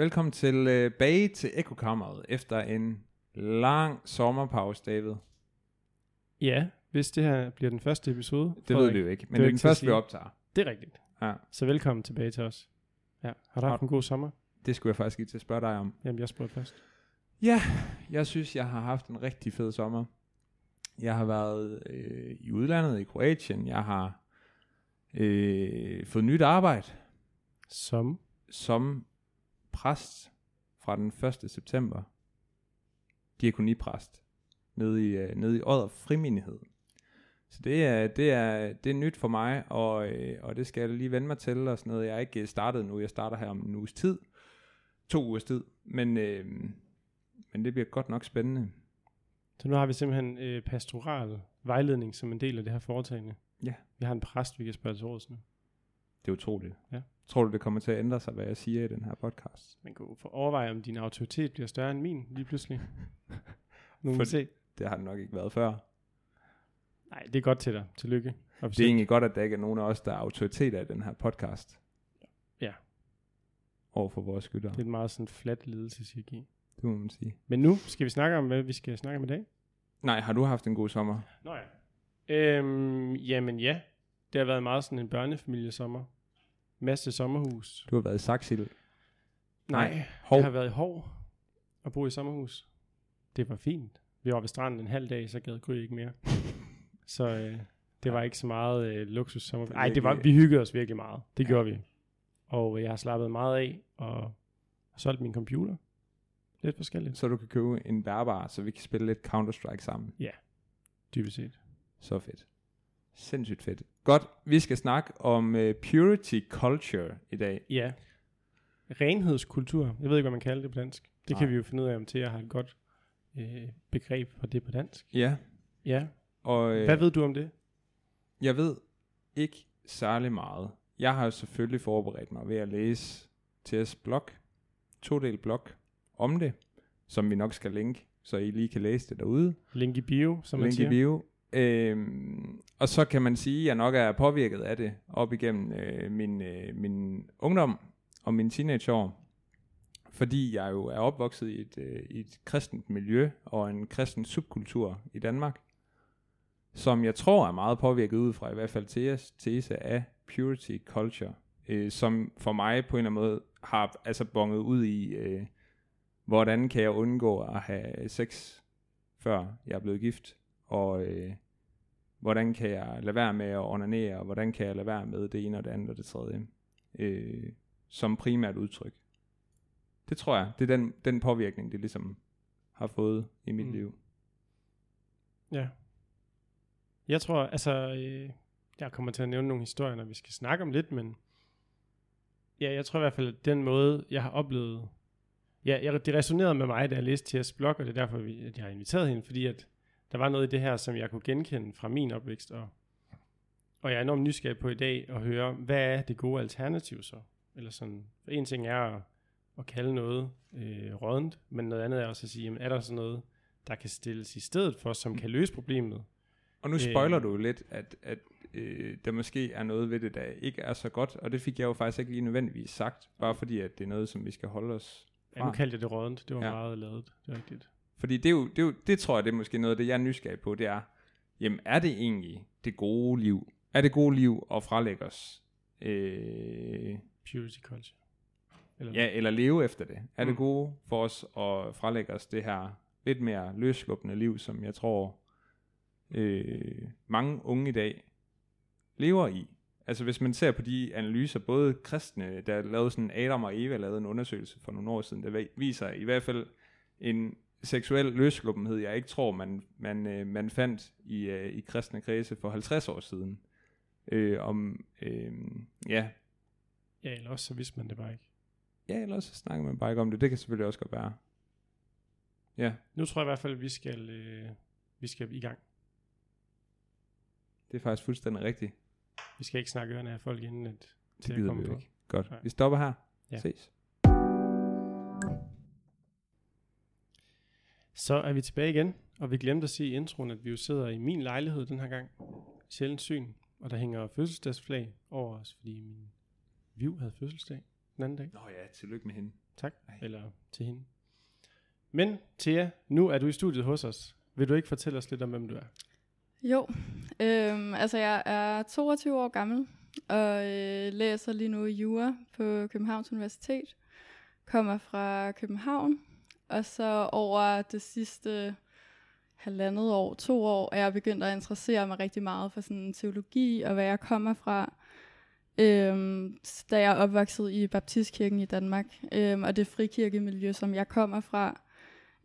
Velkommen tilbage til Ekokammeret efter en lang sommerpause, David. Ja, hvis det her bliver den første episode. Det ved vi jo ikke, men det er den første, vi optager. Det er rigtigt. Ja. Så velkommen tilbage til os. Ja. Har du haft en god sommer? Det skulle jeg faktisk lige til at spørge dig om. Jamen, jeg spurgte først. Ja, jeg synes, jeg har haft en rigtig fed sommer. Jeg har været øh, i udlandet, i Kroatien. Jeg har øh, fået nyt arbejde Som? som præst fra den 1. september. Diakonipræst. Nede i, øh, nede i Odder Frimindighed. Så det er, det er, det er nyt for mig, og, øh, og det skal jeg lige vende mig til og sådan noget. Jeg er ikke startet nu, jeg starter her om en uges tid. To ugers tid. Men, øh, men det bliver godt nok spændende. Så nu har vi simpelthen øh, pastoral vejledning som en del af det her foretagende. Ja. Vi har en præst, vi kan spørge til råds nu. Det er utroligt. Ja. Tror du, det kommer til at ændre sig, hvad jeg siger i den her podcast? Man kan overveje, om din autoritet bliver større end min lige pludselig. Nu må se. Det har det nok ikke været før. Nej, det er godt til dig. Tillykke. Det er Officielt. egentlig godt, at der ikke er nogen af os, der er autoriteter i den her podcast. Ja. Over for vores skytter. Det er et meget sådan flat ledelseshierarki. Det må man sige. Men nu skal vi snakke om, hvad vi skal snakke om i dag. Nej, har du haft en god sommer? Nå ja. Øhm, jamen ja. Det har været meget sådan en børnefamiliesommer. Masse sommerhus. Du har været i Saxil. Nej, Hov. jeg har været i Hov og boet i sommerhus. Det var fint. Vi var ved stranden en halv dag, så gad Gry ikke mere. så øh, det var ikke så meget øh, luksus sommer. Er Nej, det var, vi hyggede os virkelig meget. Det Ja. gjorde vi. Og øh, jeg har slappet meget af og har solgt min computer. Lidt forskelligt, Så du kan købe en bærbar, så vi kan spille lidt Counter-Strike sammen. dybest set. Så fedt. Sindssygt fedt. Godt, vi skal snakke om uh, purity culture i dag. Ja. Renhedskultur. Jeg ved ikke, hvad man kalder det på dansk. Det Nej. kan vi jo finde ud af, om til jeg har et godt øh, begreb for det på dansk. Ja, Ja. og øh, Hvad ved du om det? jeg ved ikke særlig meget. Jeg har jo selvfølgelig forberedt mig ved at læse TS blog, to del blog om det, som vi nok skal linke, så I lige kan læse det derude. Link i bio, som man Link i siger. bio. Øhm, og så kan man sige, at jeg nok er påvirket af det op igennem øh, min, øh, min ungdom og min teenageår. Fordi jeg jo er opvokset i et, øh, i et kristent miljø og en kristen subkultur i Danmark, som jeg tror er meget påvirket ud fra i hvert fald tese, tese af purity culture, øh, som for mig på en eller anden måde har altså bonget ud i, øh, hvordan kan jeg undgå at have sex, før jeg er blevet gift, og øh, hvordan kan jeg lade være med at onanere, og hvordan kan jeg lade være med det ene og det andet og det tredje, øh, som primært udtryk. Det tror jeg, det er den, den påvirkning, det ligesom har fået i mit Mm. liv. Ja. Jeg tror, altså, øh, jeg kommer til at nævne nogle historier, når vi skal snakke om lidt, men ja, jeg tror i hvert fald, at den måde, jeg har oplevet, ja, jeg, det resonerede med mig, da jeg læste T.S. blog, og det er derfor, vi- at jeg har inviteret hende, fordi at der var noget i det her, som jeg kunne genkende fra min opvækst, og, og jeg er enormt nysgerrig på i dag at høre, hvad er det gode alternativ så? Eller sådan, for en ting er at, at kalde noget øh, rådent, men noget andet er også at sige, jamen, er der sådan noget, der kan stilles i stedet for, som kan løse problemet? Og nu spoiler Øh. du jo lidt, at, at øh, der måske er noget ved det, der ikke er så godt, og det fik jeg jo faktisk ikke lige nødvendigvis sagt, bare fordi at det er noget, som vi skal holde os Ja, nu fra. kaldte jeg det rådent. Det var. Ja. meget lavet. Det er rigtigt. Fordi det, er jo, det, er jo, det tror jeg, det er måske noget af det, jeg er nysgerrig på, det er, jamen er det egentlig det gode liv? Er det gode liv at frelægge os? Øh, Purity culture. Eller ja, eller leve efter det? Er det Mm. gode for os at frelægge os det her lidt mere løsluppende liv, som jeg tror, øh, mange unge i dag lever i? Altså hvis man ser på de analyser, både kristne, der lavede sådan, Adam og Eva lavede en undersøgelse for nogle år siden, der viser i hvert fald en seksuel løsluppenhed, jeg ikke tror, man, man, øh, man fandt i, øh, i kristne kredse for 50 år siden. Øh, om, øh, ja, ja, eller også så vidste man det bare ikke. ja, ellers så snakker man bare ikke om det. Det kan selvfølgelig også godt være. Ja, Nu tror jeg i hvert fald, at vi skal, øh, vi skal i gang. det er faktisk fuldstændig rigtigt. Vi skal ikke snakke ørerne af folk inden at, til Det at gider komme vi på. ikke. Godt. Nej. Vi stopper her. Ja. Ses. Så er vi tilbage igen, og vi glemte at sige i introen, at vi jo sidder i min lejlighed den her gang. Sjældent syn, og der hænger fødselsdagsflag over os, fordi min Viv havde fødselsdag den anden dag. Nå ja, tillykke med hende. Tak. Eller til hende. Men Thea, nu er du i studiet hos os. Vil du ikke fortælle os lidt om, hvem du er? Jo, øhm, altså jeg er 22 år gammel, og øh, læser lige nu jura på Københavns Universitet. Kommer fra København, og så over det sidste halvandet år, to år, er jeg begyndt at interessere mig rigtig meget for sådan teologi og hvad jeg kommer fra. Øhm, da jeg er opvokset i Baptistkirken i Danmark, øhm, og det frikirkemiljø, som jeg kommer fra.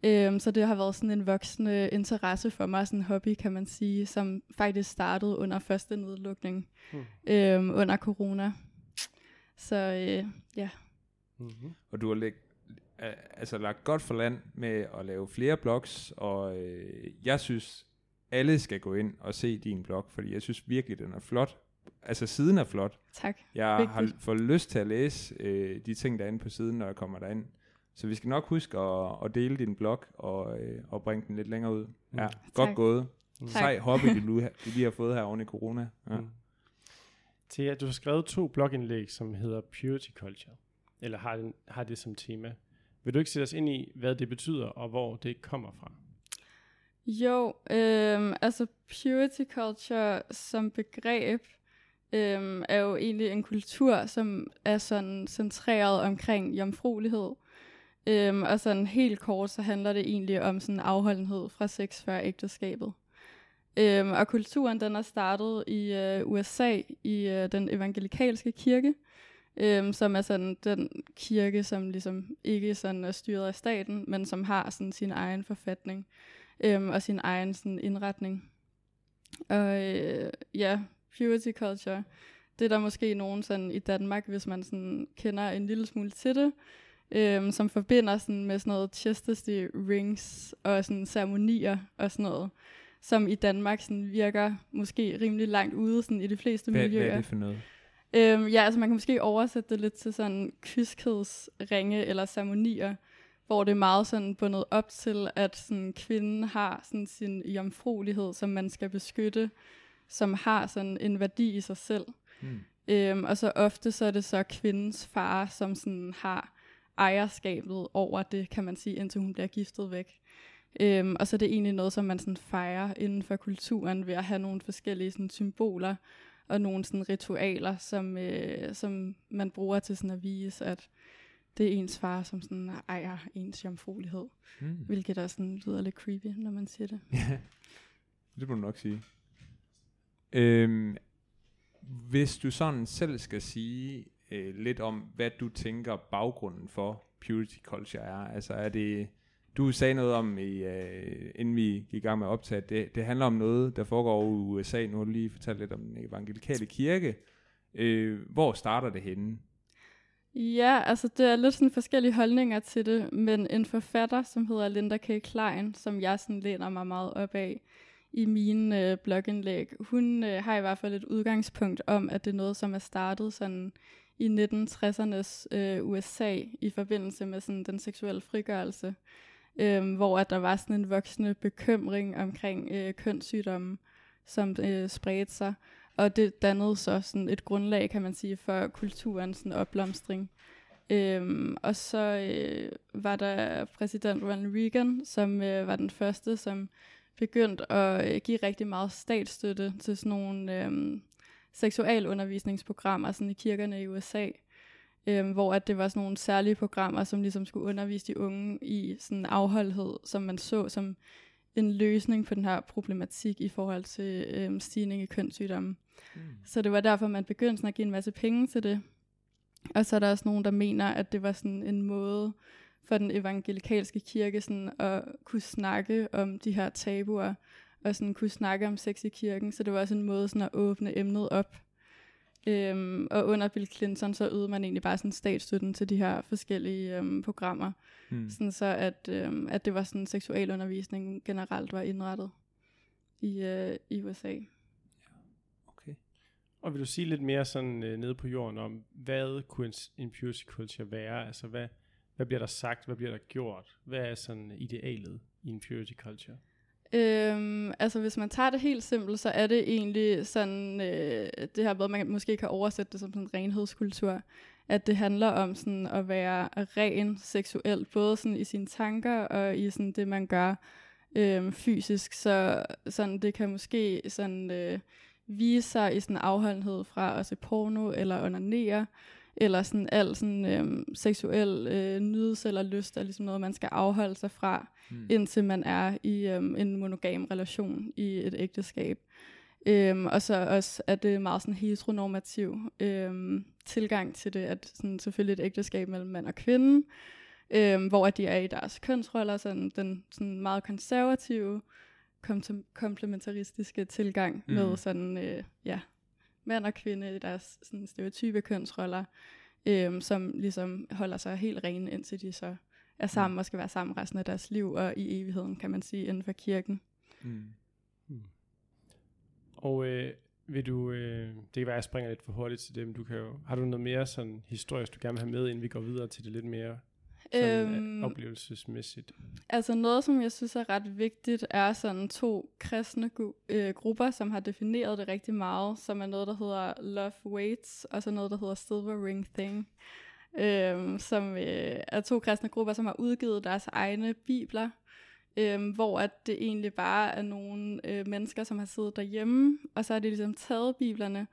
Øhm, så det har været sådan en voksende interesse for mig, sådan en hobby, kan man sige, som faktisk startede under første nedlukning Hmm. øhm, under corona. Så øh, ja, Mm-hmm. Og du har læg, altså lagt godt for land med at lave flere blogs, og øh, jeg synes, alle skal gå ind og se din blog, fordi jeg synes virkelig, den er flot. Altså siden er flot. tak. Jeg Vigtigt. har fået lyst til at læse øh, de ting, der er inde på siden, når jeg kommer derind. Så vi skal nok huske at, at dele din blog og, øh, og bringe den lidt længere ud. Mm. Ja, godt Tak. gået. Mm. Tak. Sej hobby, du, nu- du lige har fået her oven i corona. Ja. Mm. Thea, du har skrevet to blogindlæg, som hedder Purity Culture, eller har, den, har det som tema. Vil du ikke sætte os ind i, hvad det betyder, og hvor det kommer fra? Jo, øhm, altså purity culture som begreb øhm, er jo egentlig en kultur, som er sådan centreret omkring jomfruelighed. Øhm, og sådan helt kort, så handler det egentlig om sådan afholdenhed fra sex før ægteskabet. Øhm, og kulturen, den er startet i øh, USA, i øh, den evangelikalske kirke, øhm, som er sådan den kirke, som ligesom ikke sådan er styret af staten, men som har sådan sin egen forfatning øhm, og sin egen sådan, indretning. Og øh, ja, purity culture, det er der måske nogen sådan i Danmark, hvis man sådan kender en lille smule til det, øhm, som forbinder sådan med sådan noget chastity rings og sådan ceremonier og sådan noget, som i Danmark sådan virker måske rimelig langt ude sådan i de fleste Hvad, miljøer. hvad er det for noget? Øhm, ja, altså man kan måske oversætte det lidt til sådan kyskhedsringe eller ceremonier, hvor det er meget sådan bundet op til, at sådan kvinden har sådan sin jomfruelighed, som man skal beskytte, som har sådan en værdi i sig selv. Hmm. Øhm, og så ofte så er det så kvindens far, som sådan har ejerskabet over det, kan man sige, indtil hun bliver giftet væk. Øhm, og så er det egentlig noget, som man sådan fejrer inden for kulturen ved at have nogle forskellige sådan, symboler og nogle sådan, ritualer, som, øh, som man bruger til sådan, at vise, at det er ens far, som sådan, ejer ens jomfruelighed. Hmm. Hvilket også sådan, lyder lidt creepy, når man siger det. Ja, det må du nok sige. Øhm, hvis du sådan selv skal sige øh, lidt om, hvad du tænker baggrunden for purity culture er, altså er det, du sagde noget om, i, øh, inden vi gik i gang med at optage, det, det handler om noget, der foregår i USA, nu har du lige fortalt lidt om den evangelikale kirke. Øh, hvor starter det henne? Ja, altså det er lidt sådan forskellige holdninger til det, men en forfatter, som hedder Linda K. Klein, som jeg sådan læner mig meget op af i mine øh, blogindlæg, hun øh, har i hvert fald et udgangspunkt om, at det er noget, som er startet sådan i 1960'ernes øh, USA i forbindelse med sådan den seksuelle frigørelse, øh, hvor at der var sådan en voksende bekymring omkring øh, kønssygdomme, som øh, spredte sig. Og det dannede så sådan et grundlag, kan man sige, for kulturens sådan opblomstring. Øhm, og så øh, var der præsident Ronald Reagan, som øh, var den første, som begyndte at øh, give rigtig meget statsstøtte til sådan nogle øh, seksualundervisningsprogrammer sådan i kirkerne i USA. Øhm, hvor at det var sådan nogle særlige programmer, som ligesom skulle undervise de unge i sådan afholdhed, som man så som en løsning på den her problematik i forhold til øhm, stigning i kønssygdomme. Mm. Så det var derfor, man begyndte sådan at give en masse penge til det. Og så er der også nogen, der mener, at det var sådan en måde for den evangelikalske kirke sådan at kunne snakke om de her tabuer, og sådan kunne snakke om sex i kirken. Så det var også en måde sådan at åbne emnet op. Øhm, og under Bill Clinton, så ydede man egentlig bare sådan statsstøtten til de her forskellige øhm, programmer. Mm. Sådan så, at, øhm, at det var sådan seksualundervisning generelt var indrettet i, øh, i USA. Okay. Og vil du sige lidt mere sådan øh, nede på jorden om, hvad kunne en, en purity culture være? Altså, hvad, hvad bliver der sagt? Hvad bliver der gjort? Hvad er sådan idealet i en purity culture? Øhm, altså hvis man tager det helt simpelt, så er det egentlig sådan, øh, det her med, man måske kan oversætte det som sådan en renhedskultur. at det handler om sådan at være ren seksuelt, både sådan i sine tanker og i sådan det, man gør øhm, fysisk. Så sådan, det kan måske sådan, øh, vise sig i sådan afholdenhed fra at se porno eller onanere, eller sådan al sådan øhm, seksuel øh, nydelse eller lyst er ligesom noget, man skal afholde sig fra, mm. indtil man er i øhm, en monogam relation i et ægteskab. Øhm, og så også at det er meget sådan heteronormativ øhm, tilgang til det, at sådan selvfølgelig et ægteskab mellem mand og kvinde, øhm, hvor at de er i deres kønsroller, sådan den sådan meget konservative, kom- komplementaristiske tilgang mm. med sådan, øh, ja, mand og kvinde i deres sådan, stereotype kønsroller, øhm, som ligesom holder sig helt rene, indtil de så er sammen mm. og skal være sammen resten af deres liv, og i evigheden, kan man sige, inden for kirken. Mm. Mm. Og øh, vil du, øh, det kan være, at jeg springer lidt for hurtigt til det, men du kan jo, har du noget mere sådan historisk, du gerne vil have med, inden vi går videre til det lidt mere sådan, øh, øhm, oplevelsesmæssigt? Altså noget, som jeg synes er ret vigtigt, er sådan to kristne øh, grupper, som har defineret det rigtig meget, som er noget, der hedder Love Waits, og så noget, der hedder Silver Ring Thing, øh, som øh, er to kristne grupper, som har udgivet deres egne bibler, øh, hvor at det egentlig bare er nogle øh, mennesker, som har siddet derhjemme, og så har de ligesom taget biblerne,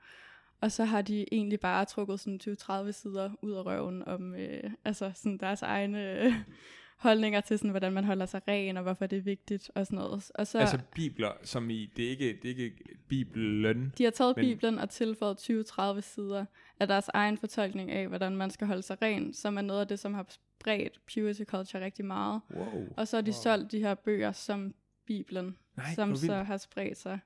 og så har de egentlig bare trukket sådan 20-30 sider ud af røven om øh, altså sådan deres egne øh, holdninger til, sådan, hvordan man holder sig ren, og hvorfor det er vigtigt, og sådan noget. Og så, altså bibler, som i, det er ikke, det er ikke bibelen. De har taget men... biblen og tilføjet 20-30 sider af deres egen fortolkning af, hvordan man skal holde sig ren, som er noget af det, som har spredt purity culture rigtig meget. Wow. Og så har de wow. solgt de her bøger som Bibelen, Nej, som så har spredt sig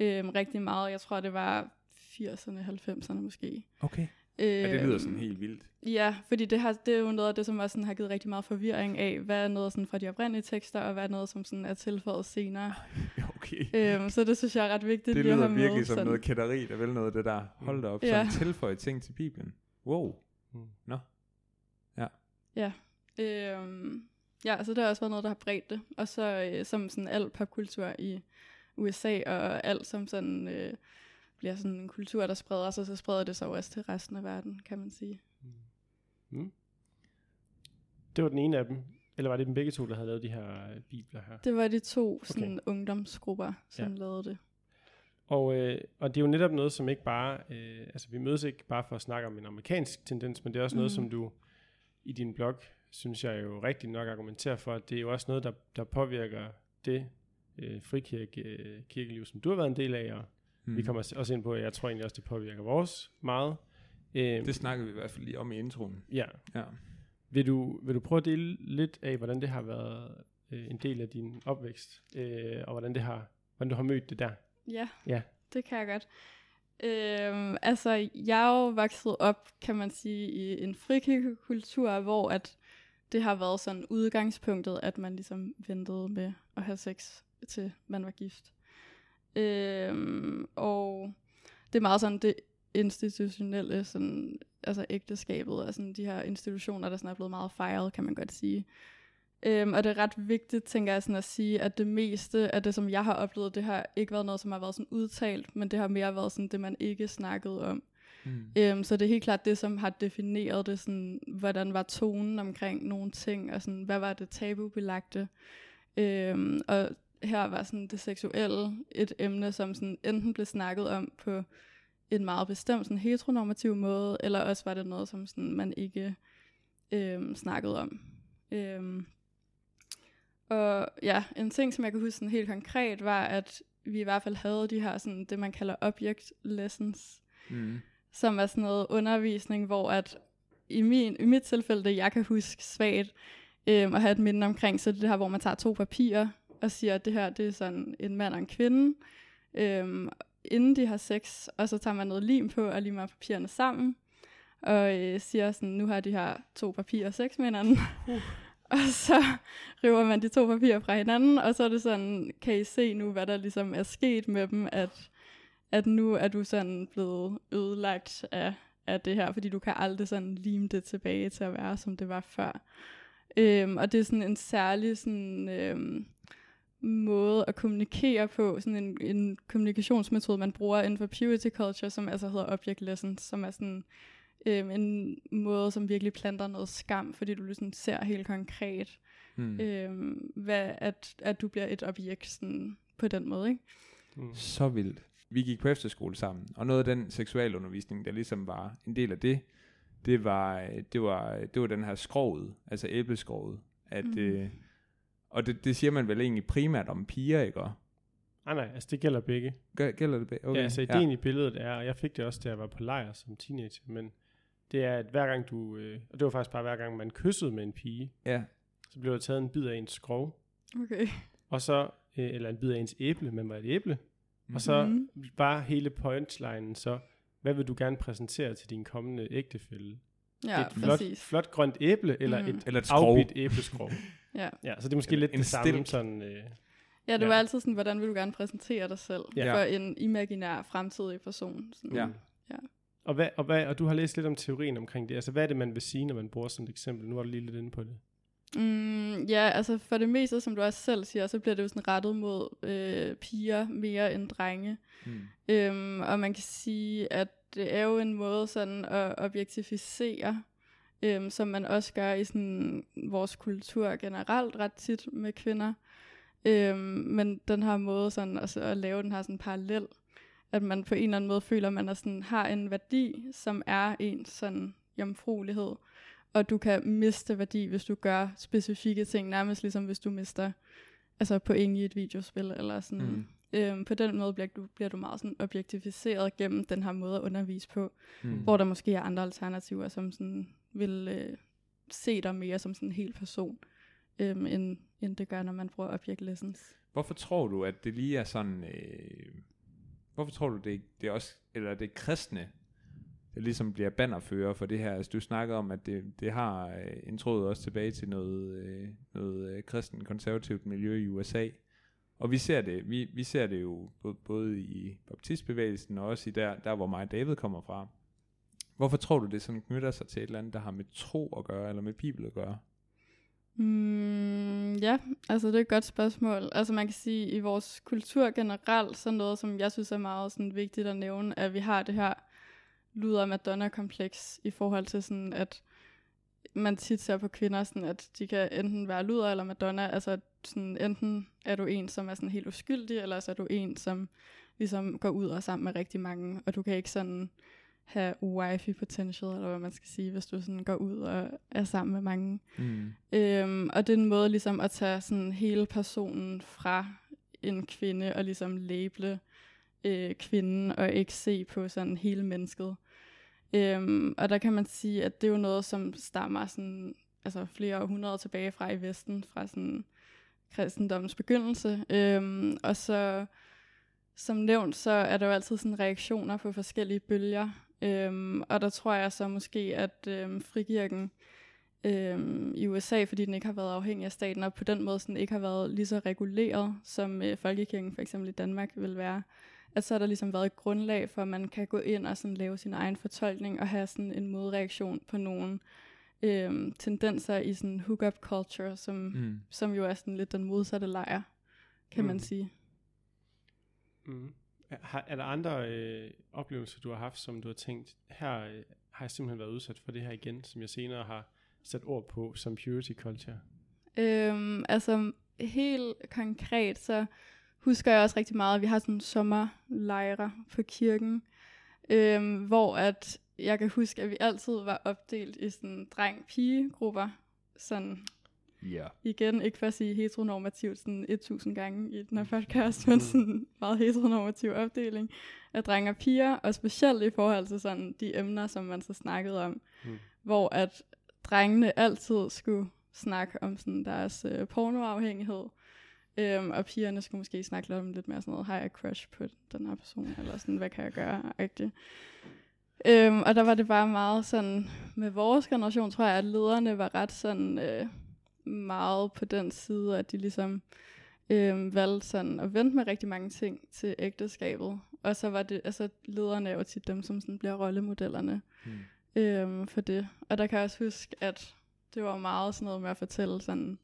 øhm, rigtig meget. Jeg tror, det var 80'erne, 90'erne måske. Okay. Øh, ja, det lyder sådan helt vildt. Ja, fordi det, har, det er jo noget af det, som også sådan har givet rigtig meget forvirring af, hvad er noget sådan fra de oprindelige tekster, og hvad er noget, som sådan er tilføjet senere. Okay. Øhm, så det synes jeg er ret vigtigt det lyder at have virkelig med, som sådan. noget kætteri, der vil noget det der. Hold da op, ja. sådan tilføje ting til Bibelen. Wow. Mm. Nå. Ja. Ja. Øhm, ja, altså det har også været noget, der har bredt det. Og så øh, som sådan al popkultur i USA, og alt som sådan... Øh, bliver sådan en kultur, der spreder sig, så spreder det sig også til resten af verden, kan man sige. Mm. mm. Det var den ene af dem. Eller var det dem begge to, der havde lavet de her øh, bibler her? Det var de to sådan, okay. ungdomsgrupper, som ja. lavede det. Og, øh, og det er jo netop noget, som ikke bare... Øh, altså, vi mødes ikke bare for at snakke om en amerikansk tendens, men det er også mm. noget, som du i din blog, synes jeg jo rigtig nok argumenterer for, at det er jo også noget, der, der påvirker det øh, frikirke, øh, kirkeliv, som du har været en del af, og Mm. Vi kommer også ind på, at jeg tror egentlig også, det påvirker vores meget. Øh, det snakker vi i hvert fald lige om i introen. Ja. ja. Vil, du, vil du prøve at dele lidt af, hvordan det har været øh, en del af din opvækst, øh, og hvordan, det har, hvordan du har mødt det der? Ja, ja. det kan jeg godt. Øhm, altså, jeg er jo vokset op, kan man sige, i en frikirkekultur, hvor at det har været sådan udgangspunktet, at man ligesom ventede med at have sex, til man var gift. Øhm, og det er meget sådan det institutionelle, sådan, altså ægteskabet, og sådan de her institutioner, der sådan er blevet meget fejret, kan man godt sige. Øhm, og det er ret vigtigt, tænker jeg, sådan at sige, at det meste af det, som jeg har oplevet, det har ikke været noget, som har været sådan udtalt, men det har mere været sådan det, man ikke snakkede om. Mm. Øhm, så det er helt klart det, som har defineret det, sådan, hvordan var tonen omkring nogle ting, og sådan, hvad var det tabubelagte. Øhm, og her var sådan det seksuelle et emne, som sådan enten blev snakket om på en meget bestemt sådan heteronormativ måde, eller også var det noget, som sådan man ikke øhm, snakkede om. Øhm, og ja, en ting, som jeg kan huske sådan helt konkret, var, at vi i hvert fald havde de her, sådan, det man kalder object lessons, mm. som er sådan noget undervisning, hvor at i, min, i mit tilfælde, det jeg kan huske svagt, øhm, at have et minde omkring, så det her, hvor man tager to papirer, og siger, at det her det er sådan en mand og en kvinde, øhm, inden de har sex, og så tager man noget lim på og limer papirerne sammen, og øh, siger sådan, nu har de her to papirer sex med hinanden. Uh. og så river man de to papirer fra hinanden, og så er det sådan, kan I se nu, hvad der ligesom er sket med dem, at, at nu er du sådan blevet ødelagt af, af det her, fordi du kan aldrig sådan lime det tilbage til at være, som det var før. Øhm, og det er sådan en særlig sådan, øhm, måde at kommunikere på, sådan en, en kommunikationsmetode, man bruger inden for purity culture, som altså hedder object lessons, som er sådan øhm, en måde, som virkelig planter noget skam, fordi du ligesom ser helt konkret, Mm. øhm, hvad, at, at du bliver et objekt sådan, på den måde, ikke? Mm. Så vildt. Vi gik på efterskole sammen, og noget af den seksualundervisning, der ligesom var en del af det, det var, det var, det var den her skroget, altså æbleskroget. At, Mhm. øh, og det, det siger man vel egentlig primært om piger, ikke? Nej, nej, altså det gælder begge. Gør, gælder det? be- Okay, ja, altså ideen ja. i billedet er, og jeg fik det også, da jeg var på lejr som teenager, men det er, at hver gang du, øh, og det var faktisk bare hver gang man kyssede med en pige, Ja. så blev der taget en bid af ens skrov, Okay. og så, øh, eller en bid af ens æble, men var et æble, og så Mhm. var hele punchlinen så, hvad vil du gerne præsentere til din kommende ægtefælle? Ja, et flot, præcis. flot grønt æble, eller Mhm. et Eller et afbidt æbleskrog? Ja. ja, så det er måske Eller lidt en det samme sådan... Øh, ja, det Ja. var altid sådan, hvordan vil du gerne præsentere dig selv Ja. for en imaginær fremtidig person. Sådan. Ja. og, hvad, og, hvad, og du har læst lidt om teorien omkring det. Altså, hvad er det, man vil sige, når man bruger sådan et eksempel? Nu var du lige lidt inde på det. Mm, ja, altså for det meste, som du også selv siger, så bliver det jo sådan rettet mod øh, piger mere end drenge. Mm. Øhm, og man kan sige, at det er jo en måde sådan at objektificere, øhm, som man også gør i sådan vores kultur generelt ret tit med kvinder. Øhm, men den her måde sådan altså at lave den her sådan parallel, at man på en eller anden måde føler, at man er sådan, har en værdi, som er en sådan jomfruelighed. Og du kan miste værdi, hvis du gør specifikke ting, nærmest ligesom hvis du mister altså point i et videospil, eller sådan. Mm. Øhm, på den måde bliver du, bliver du meget sådan objektificeret gennem den her måde at undervise på, Mm. hvor der måske er andre alternativer, som sådan vil øh, se dig mere som sådan en hel person, øh, end, end det gør, når man bruger object lessons. Hvorfor tror du, at det lige er sådan... Øh, hvorfor tror du, det, det er også... Eller det er kristne, der ligesom bliver bannerfører for det her? Altså, du snakkede om, at det, det har øh, en tråd også tilbage til noget, øh, noget øh, kristen konservativt miljø i USA. Og vi ser det, vi, vi ser det jo både, både i baptistbevægelsen og også i der, der, hvor mig og David kommer fra. Hvorfor tror du, det sådan knytter sig til et eller andet, der har med tro at gøre, eller med Bibel at gøre? Mm, ja, altså det er et godt spørgsmål. Altså man kan sige, at i vores kultur generelt, så noget, som jeg synes er meget sådan, vigtigt at nævne, at vi har det her luder Madonna-kompleks i forhold til sådan, at man tit ser på kvinder, sådan, at de kan enten være luder eller Madonna. Altså sådan, enten er du en, som er sådan helt uskyldig, eller så er du en, som ligesom går ud og er sammen med rigtig mange, og du kan ikke sådan have wifi potential, eller hvad man skal sige, hvis du sådan går ud og er sammen med mange. Mm. Øhm, og det er en måde ligesom at tage sådan hele personen fra en kvinde og ligesom label øh, kvinden og ikke se på sådan hele mennesket. Øhm, og der kan man sige, at det er jo noget, som stammer sådan, altså flere århundreder tilbage fra i Vesten, fra sådan kristendommens begyndelse. Øhm, og så, som nævnt, så er der jo altid sådan reaktioner på forskellige bølger. Øhm, og der tror jeg så måske, at øhm, frikirken øhm, i USA, fordi den ikke har været afhængig af staten, og på den måde sådan ikke har været lige så reguleret, som øh, folkekirken for eksempel i Danmark vil være, at så har der ligesom været et grundlag for, at man kan gå ind og sådan lave sin egen fortolkning og have sådan en modreaktion på nogle øhm, tendenser i sådan hookup culture, som, mm. Som jo er sådan lidt den modsatte lejr, kan mm. man sige. Mm. Har, er der andre øh, oplevelser, du har haft, som du har tænkt, her øh, har jeg simpelthen været udsat for det her igen, som jeg senere har sat ord på som purity culture? Øhm, altså helt konkret, så husker jeg også rigtig meget, at vi har sådan sommerlejre på kirken, øhm, hvor at jeg kan huske, at vi altid var opdelt i sådan dreng-pige-grupper. Sådan Ja. igen, ikke for at sige heteronormativt sådan 1000 gange i den her podcast, men sådan en meget heteronormativ opdeling af drenge og piger, og specielt i forhold til sådan de emner, som man så snakkede om, Mm. hvor at drengene altid skulle snakke om sådan deres øh, pornoafhængighed, øhm, og pigerne skulle måske snakke lidt om lidt mere sådan noget, har jeg crush på den her person, eller sådan, hvad kan jeg gøre, rigtigt. Øhm, og der var det bare meget sådan, med vores generation, tror jeg, at lederne var ret sådan, øh, meget på den side, at de ligesom øh, valgte sådan at vente med rigtig mange ting til ægteskabet. Og så var det, altså lederne er jo tit dem, som sådan bliver rollemodellerne Mm. øh, for det. Og der kan jeg også huske, at det var meget sådan noget med at fortælle sådan,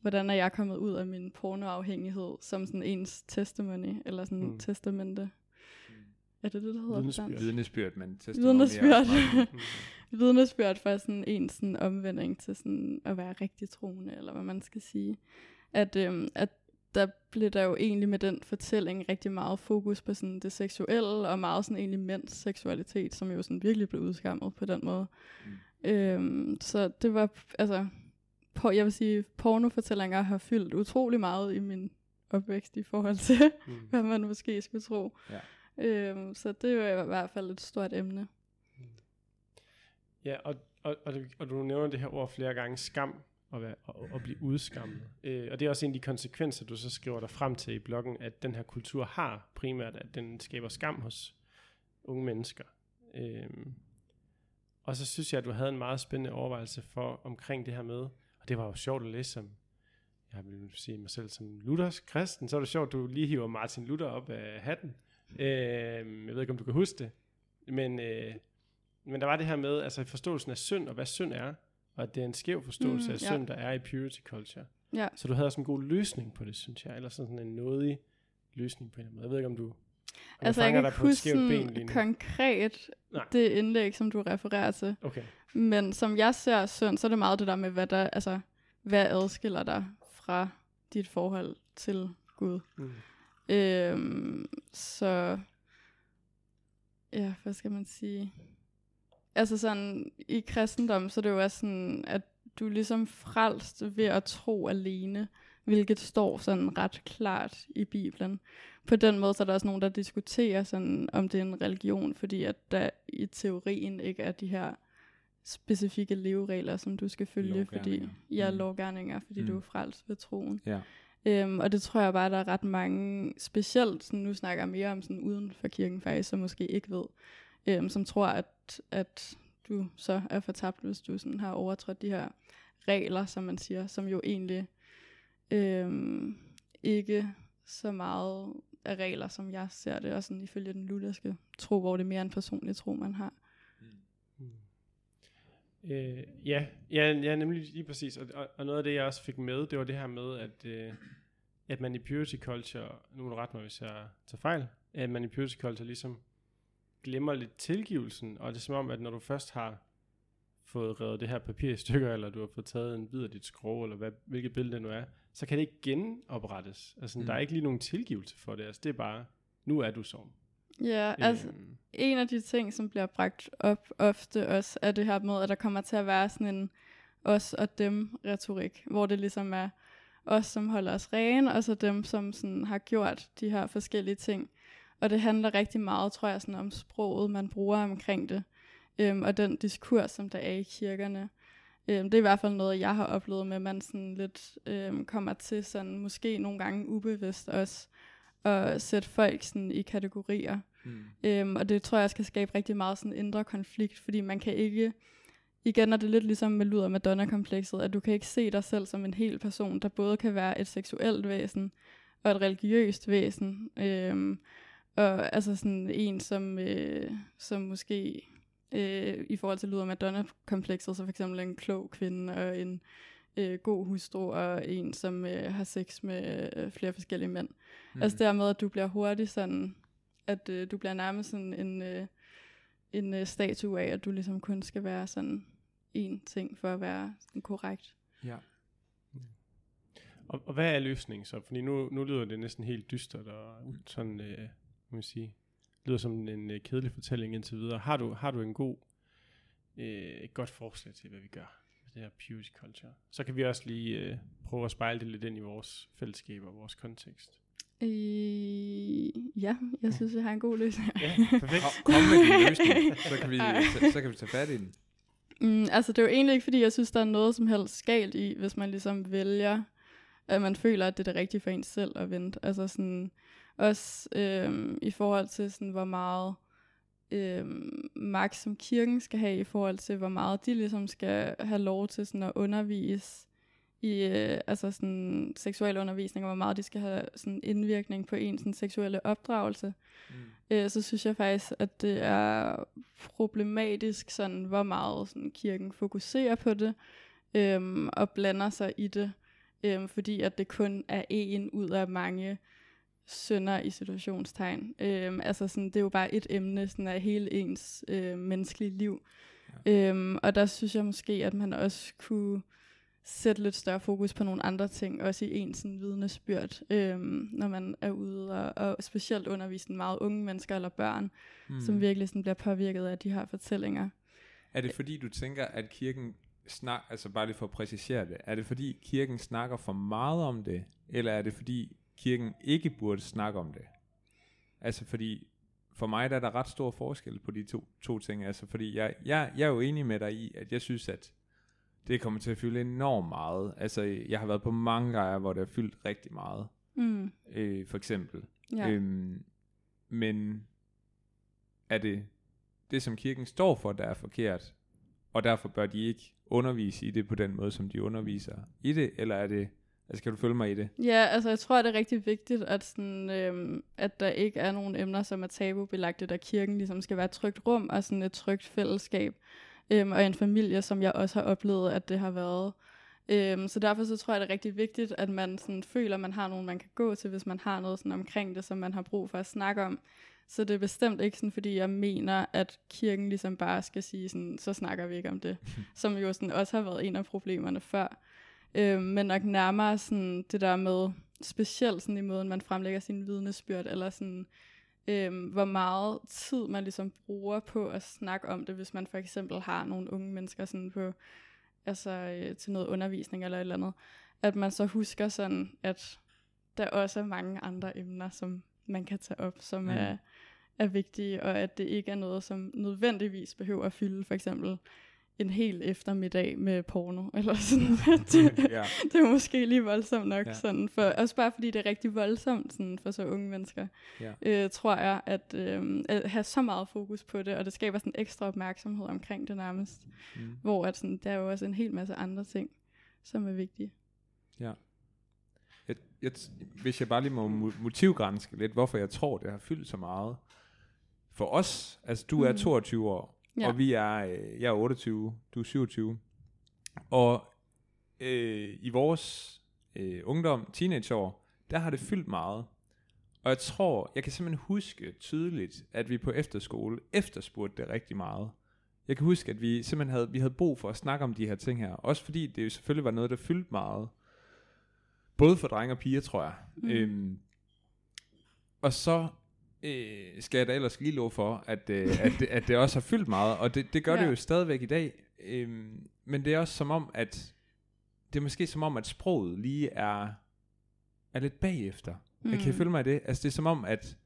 hvordan er jeg kommet ud af min pornoafhængighed, som sådan ens testimony, eller sådan Mm. testamente. Er det det, der hedder? Vidnesbyrd. Vidnesbyrd, men Vidnesbyrd. Mm. vidnesbyrd for sådan en sådan omvending til sådan at være rigtig troende, eller hvad man skal sige. At, øhm, at der blev der jo egentlig med den fortælling rigtig meget fokus på sådan det seksuelle, og meget sådan egentlig mænds seksualitet, som jo sådan virkelig blev udskammet på den måde. Mm. Øhm, så det var, altså, på, jeg vil sige, pornofortællinger har fyldt utrolig meget i min opvækst i forhold til, Mm. hvad man måske skulle tro. Ja. Øhm, så det var i hvert fald et stort emne. Ja, og, og, og, og du nævner det her ord flere gange, skam, og, være, og, og blive udskammet. Øh, og det er også en af de konsekvenser, du så skriver dig frem til i bloggen, at den her kultur har primært, at den skaber skam hos unge mennesker. Øh, og så synes jeg, at du havde en meget spændende overvejelse for omkring det her med, og det var jo sjovt at læse som, jeg vil sige mig selv som Luthers kristen, så er det sjovt, at du lige hiver Martin Luther op af hatten. Øh, jeg ved ikke, om du kan huske det, men, øh, men der var det her med, altså forståelsen af synd, og hvad synd er, og at det er en skæv forståelse Mm, af ja. synd, der er i purity culture. Ja. Så du havde også en god løsning på det, synes jeg, eller sådan en nådig løsning på en eller anden måde. Jeg ved ikke, om du, om Altså, jeg fanger kan ikke huske ben konkret Nej. det indlæg, som du refererer til. Okay. Men som jeg ser synd, så er det meget det der med, hvad der, altså, hvad adskiller dig fra dit forhold til Gud. Mm. Øhm, så, ja, hvad skal man sige? Altså sådan, i kristendom, så er det jo også sådan, at du er ligesom frelst ved at tro alene, hvilket står sådan ret klart i Bibelen. På den måde så er der også nogen, der diskuterer sådan, om det er en religion, fordi at der i teorien ikke er de her specifikke leveregler, som du skal følge, fordi Lovgerninger. ja, Mm. lovgærninger, fordi Mm. du er frelst ved troen. Ja. Øhm, og det tror jeg bare, der er ret mange, specielt sådan, nu snakker jeg mere om sådan uden for kirken faktisk, som måske ikke ved, øhm, som tror, at, at du så er fortabt, hvis du sådan har overtrådt de her regler, som man siger, som jo egentlig øhm, ikke så meget af regler, som jeg ser det, og sådan ifølge den lutherske tro, hvor det er mere en personlig tro, man har. Øh, ja, ja, ja, nemlig lige præcis. Og, og, og noget af det, jeg også fik med, det var det her med, at, øh, at man i purity culture, nu må du rette mig, hvis jeg tager fejl, at man i purity culture ligesom glemmer lidt tilgivelsen, og det er som om, at når du først har fået revet det her papir i stykker, eller du har fået taget en bid af dit skrog, eller hvad, hvilket billede det nu er, så kan det ikke genoprettes. Altså, mm. Der er ikke lige nogen tilgivelse for det. Altså, det er bare, nu er du sådan. Ja, altså, Øhm, en af de ting, som bliver bragt op ofte også, er det her med, at der kommer til at være sådan en os og dem retorik, hvor det ligesom er os, som holder os rene, og så dem, som sådan har gjort de her forskellige ting. Og det handler rigtig meget, tror jeg, sådan om sproget, man bruger omkring det, øhm, og den diskurs, som der er i kirkerne. Øhm, det er i hvert fald noget, jeg har oplevet med, at man sådan lidt øhm, kommer til sådan, måske nogle gange ubevidst også, at sætte folk sådan i kategorier. Mm. Øhm, og det tror jeg skal skabe rigtig meget sådan indre konflikt, fordi man kan ikke, igen er det lidt ligesom med Luther Madonna-komplekset, at du kan ikke se dig selv som en hel person, der både kan være et seksuelt væsen og et religiøst væsen. Øhm, og altså sådan en, som, øh, som måske øh, i forhold til Luther Madonna-komplekset, så for eksempel en klog kvinde og en øh, god hustru og en, som øh, har sex med øh, flere forskellige mænd. Mm. Altså dermed, at du bliver hurtigt sådan, at øh, du bliver nærmest sådan en, øh, en øh, statue af, at du ligesom kun skal være sådan en ting for at være sådan korrekt. Ja. Og, og hvad er løsningen så? Fordi nu, nu lyder det næsten helt dystert og sådan, øh, må man sige, lyder som en øh, kedelig fortælling indtil videre. Har du, har du en god, øh, et godt forslag til, hvad vi gør det her purity culture? Så kan vi også lige øh, prøve at spejle det lidt ind i vores fællesskab og vores kontekst. Øh, ja, jeg synes, jeg har en god løsning. Ja, perfekt. Kom, med din løsning, så kan, vi, så, så kan vi tage fat i den. Mm, altså, det er jo egentlig ikke, fordi jeg synes, der er noget som helst galt i, hvis man ligesom vælger, at man føler, at det er det rigtige for en selv at vente. Altså sådan, også øhm, i forhold til, sådan, hvor meget øhm, magt, som kirken skal have, i forhold til, hvor meget de ligesom skal have lov til sådan at undervise i øh, altså sådan seksuel undervisning, og hvor meget de skal have sådan indvirkning på en sådan seksuelle opdragelse Mm. øh, så synes jeg faktisk, at det er problematisk, sådan, hvor meget sådan, kirken fokuserer på det, øhm, og blander sig i det, øhm, fordi at det kun er en ud af mange sønder i situationstegn. Øhm, altså sådan, det er jo bare et emne sådan af hele ens øh, menneskelige liv. Ja. Øhm, og der synes jeg måske, at man også kunne sætte lidt større fokus på nogle andre ting, også i ens sådan, vidnesbyrd, øhm, når man er ude, og, og specielt undervise meget unge mennesker eller børn, mm. som virkelig sådan, bliver påvirket af de her fortællinger. Er det fordi, du tænker, at kirken snak, altså bare lige for at præcisere det, er det fordi kirken snakker for meget om det, eller er det fordi kirken ikke burde snakke om det? Altså fordi, for mig der er der ret stor forskel på de to, to ting, altså fordi jeg, jeg, jeg er jo enig med dig i, at jeg synes, at det kommer til at fylde enormt meget. Altså jeg har været på mange lejre, hvor det har fyldt rigtig meget, mm. øh, for eksempel. Ja. Øhm, men er det det, som kirken står for, der er forkert, og derfor bør de ikke undervise i det på den måde, som de underviser i det, eller er det, altså kan du følge mig i det? Ja, altså jeg tror, det er rigtig vigtigt, at, sådan, øhm, at der ikke er nogen emner, som er tabubelagte, der kirken ligesom skal være et trygt rum, og sådan et trygt fællesskab, øhm, og en familie, som jeg også har oplevet, at det har været. Øhm, så derfor så tror jeg, det er rigtig vigtigt, at man sådan føler, at man har nogen, man kan gå til, hvis man har noget sådan omkring det, som man har brug for at snakke om. Så det er bestemt ikke sådan, fordi jeg mener, at kirken ligesom bare skal sige sådan, så snakker vi ikke om det. som jo sådan også har været en af problemerne før. Øh, men nok nærmere sådan det der med, specielt sådan i måden, man fremlægger sin vidnesbyrd, eller sådan, øh, hvor meget tid man ligesom bruger på at snakke om det, hvis man for eksempel har nogle unge mennesker sådan på, altså øh, til noget undervisning eller et eller andet, at man så husker sådan, at der også er mange andre emner, som man kan tage op, som mm. er, er vigtige, og at det ikke er noget, som nødvendigvis behøver at fylde for eksempel en hel eftermiddag med porno, eller sådan. det, ja. det er måske lige voldsomt nok, ja. sådan, for, også bare fordi det er rigtig voldsomt sådan, for så unge mennesker, ja. øh, tror jeg, at, øh, at have så meget fokus på det, og det skaber sådan ekstra opmærksomhed omkring det nærmest, mm. hvor at, sådan, der er jo også en hel masse andre ting, som er vigtige. Ja. Jeg, jeg, hvis jeg bare lige må motivgrænske lidt, hvorfor jeg tror, det har fyldt så meget, for os, altså du er 22 mm. år, ja. og vi er, øh, jeg er 28, du er 27, og øh, i vores øh, ungdom, teenageår, der har det fyldt meget. Og jeg tror, jeg kan simpelthen huske tydeligt, at vi på efterskole efterspurgte det rigtig meget. Jeg kan huske, at vi simpelthen havde, vi havde brug for at snakke om de her ting her. Også fordi det jo selvfølgelig var noget, der fyldte meget. Både for drenge og piger, tror jeg. Mm. Øhm, og så øh, skal jeg da ellers lige love for, at, øh, at, at det også har fyldt meget, og det, det gør ja. det jo stadigvæk i dag. Øh, men det er også som om, at det er måske som om, at sproget lige er, er lidt bagefter. Mm. Jeg kan følge mig i det? Altså det er som om, at,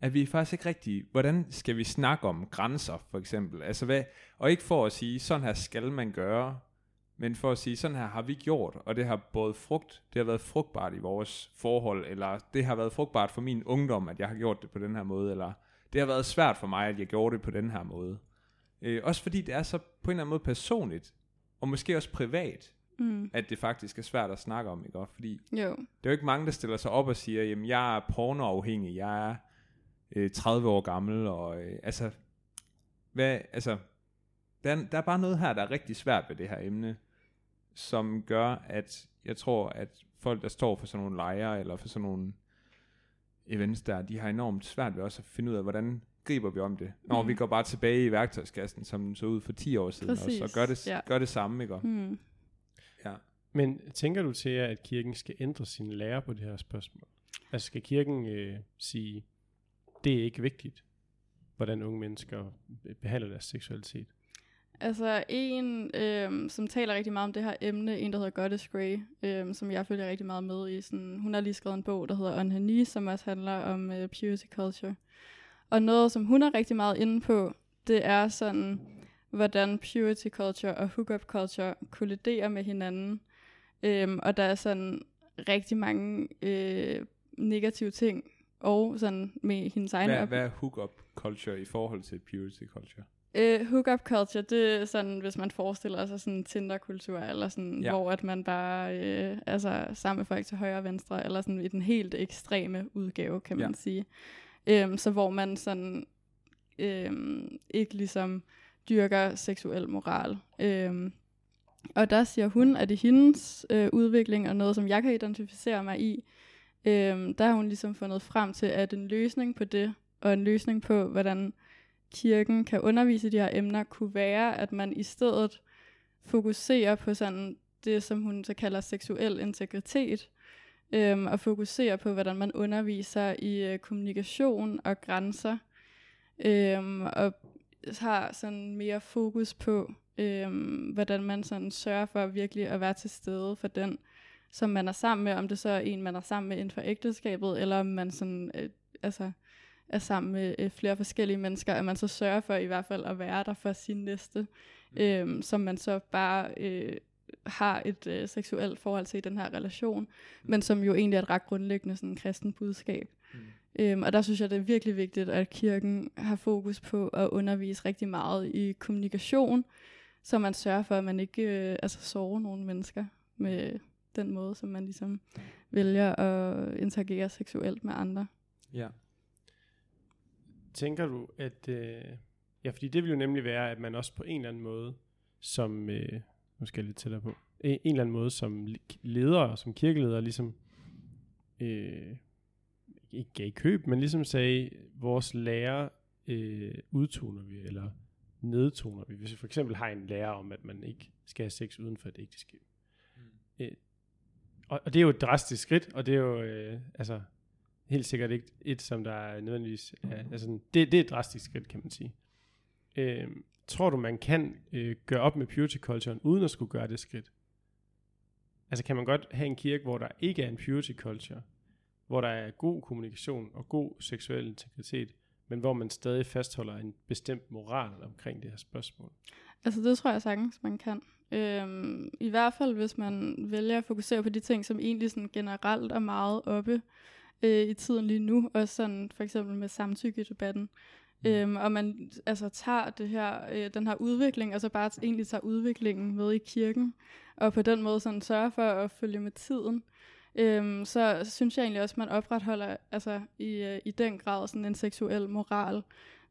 at vi faktisk ikke rigtig, hvordan skal vi snakke om grænser, for eksempel? Altså hvad, og ikke for at sige, sådan her skal man gøre, men for at sige, sådan her har vi gjort, og det har både frugt, det har været frugtbart i vores forhold, eller det har været frugtbart for min ungdom, at jeg har gjort det på den her måde, eller det har været svært for mig, at jeg gjorde det på den her måde. Øh, også fordi det er så på en eller anden måde personligt, og måske også privat, mm. at det faktisk er svært at snakke om, ikke? Fordi jo. det er jo ikke mange, der stiller sig op og siger, jamen jeg er pornoafhængig, jeg er øh, 30 år gammel, og øh, altså, hvad, altså, der er, der er bare noget her, der er rigtig svært ved det her emne, som gør, at jeg tror, at folk, der står for sådan nogle lejre, eller for sådan nogle events der, de har enormt svært ved også at finde ud af, hvordan griber vi om det. Når mm. vi går bare tilbage i værktøjskassen, som den så ud for 10 år siden, Præcis. og så gør det, ja. gør det samme, ikke? Mm. Ja. Men tænker du til, at kirken skal ændre sin lære på det her spørgsmål? Altså skal kirken øh, sige, det er ikke vigtigt, hvordan unge mennesker behandler deres seksualitet? Altså en, øhm, som taler rigtig meget om det her emne, en der hedder Goddess Grey, øhm, som jeg følger rigtig meget med i. Sådan, hun har lige skrevet en bog, der hedder On Her Knee, som også handler om øh, purity culture. Og noget, som hun er rigtig meget inde på, det er sådan, hvordan purity culture og hookup culture kolliderer med hinanden. Øhm, og der er sådan rigtig mange øh, negative ting, og sådan med hendes egen... Hvad, hvad er hookup culture i forhold til purity culture? Uh, hookup culture, det er sådan, hvis man forestiller sig sådan Tinder-kultur, eller sådan, ja. hvor at man bare, uh, altså, sammen med folk til højre og venstre, eller sådan i den helt ekstreme udgave, kan man ja. sige. Um, så hvor man sådan, um, ikke ligesom dyrker seksuel moral. Um, og der siger hun, at i hendes uh, udvikling, og noget, som jeg kan identificere mig i, Øhm, der har hun ligesom fundet frem til, at en løsning på det, og en løsning på, hvordan kirken kan undervise i de her emner, kunne være, at man i stedet fokuserer på sådan det, som hun så kalder seksuel integritet, øhm, og fokuserer på, hvordan man underviser i øh, kommunikation og grænser, øhm, og har sådan mere fokus på, øhm, hvordan man sådan sørger for virkelig at være til stede for den, som man er sammen med, om det så er en, man er sammen med inden for ægteskabet, eller om man sådan, øh, altså, er sammen med øh, flere forskellige mennesker, at man så sørger for i hvert fald at være der for sin næste, mm. øhm, som man så bare øh, har et øh, seksuelt forhold til i den her relation, mm. men som jo egentlig er et ret grundlæggende sådan kristen budskab. Mm. Øhm, og der synes jeg, det er virkelig vigtigt, at kirken har fokus på at undervise rigtig meget i kommunikation, så man sørger for, at man ikke øh, altså sover nogle mennesker med den måde, som man ligesom vælger at interagere seksuelt med andre. Ja. Tænker du, at... Øh, ja, fordi det vil jo nemlig være, at man også på en eller anden måde, som... Øh, nu skal jeg lidt tættere på. En, eller anden måde, som leder, som kirkeleder, ligesom... Øh, ikke gav køb, men ligesom sagde, vores lærer øh, udtoner vi, eller nedtoner vi. Hvis vi for eksempel har en lærer om, at man ikke skal have sex uden for et ægteskab. Mm. Øh, og, og det er jo et drastisk skridt, og det er jo øh, altså helt sikkert ikke et, som der er nødvendigvis... Er, altså, det, det er et drastisk skridt, kan man sige. Øh, tror du, man kan øh, gøre op med purity culture uden at skulle gøre det skridt? Altså kan man godt have en kirke, hvor der ikke er en purity culture, hvor der er god kommunikation og god seksuel integritet, men hvor man stadig fastholder en bestemt moral omkring det her spørgsmål? Altså det tror jeg sagtens, man kan. Øhm, I hvert fald, hvis man vælger at fokusere på de ting, som egentlig sådan generelt er meget oppe øh, i tiden lige nu, og sådan for eksempel med samtykke-debatten. Mm. Øhm, og man altså tager det her, øh, den her udvikling, og så bare egentlig tager udviklingen med i kirken, og på den måde sådan sørger for at følge med tiden. Øhm, så, så synes jeg egentlig også, at man opretholder altså, i, øh, i den grad sådan en seksuel moral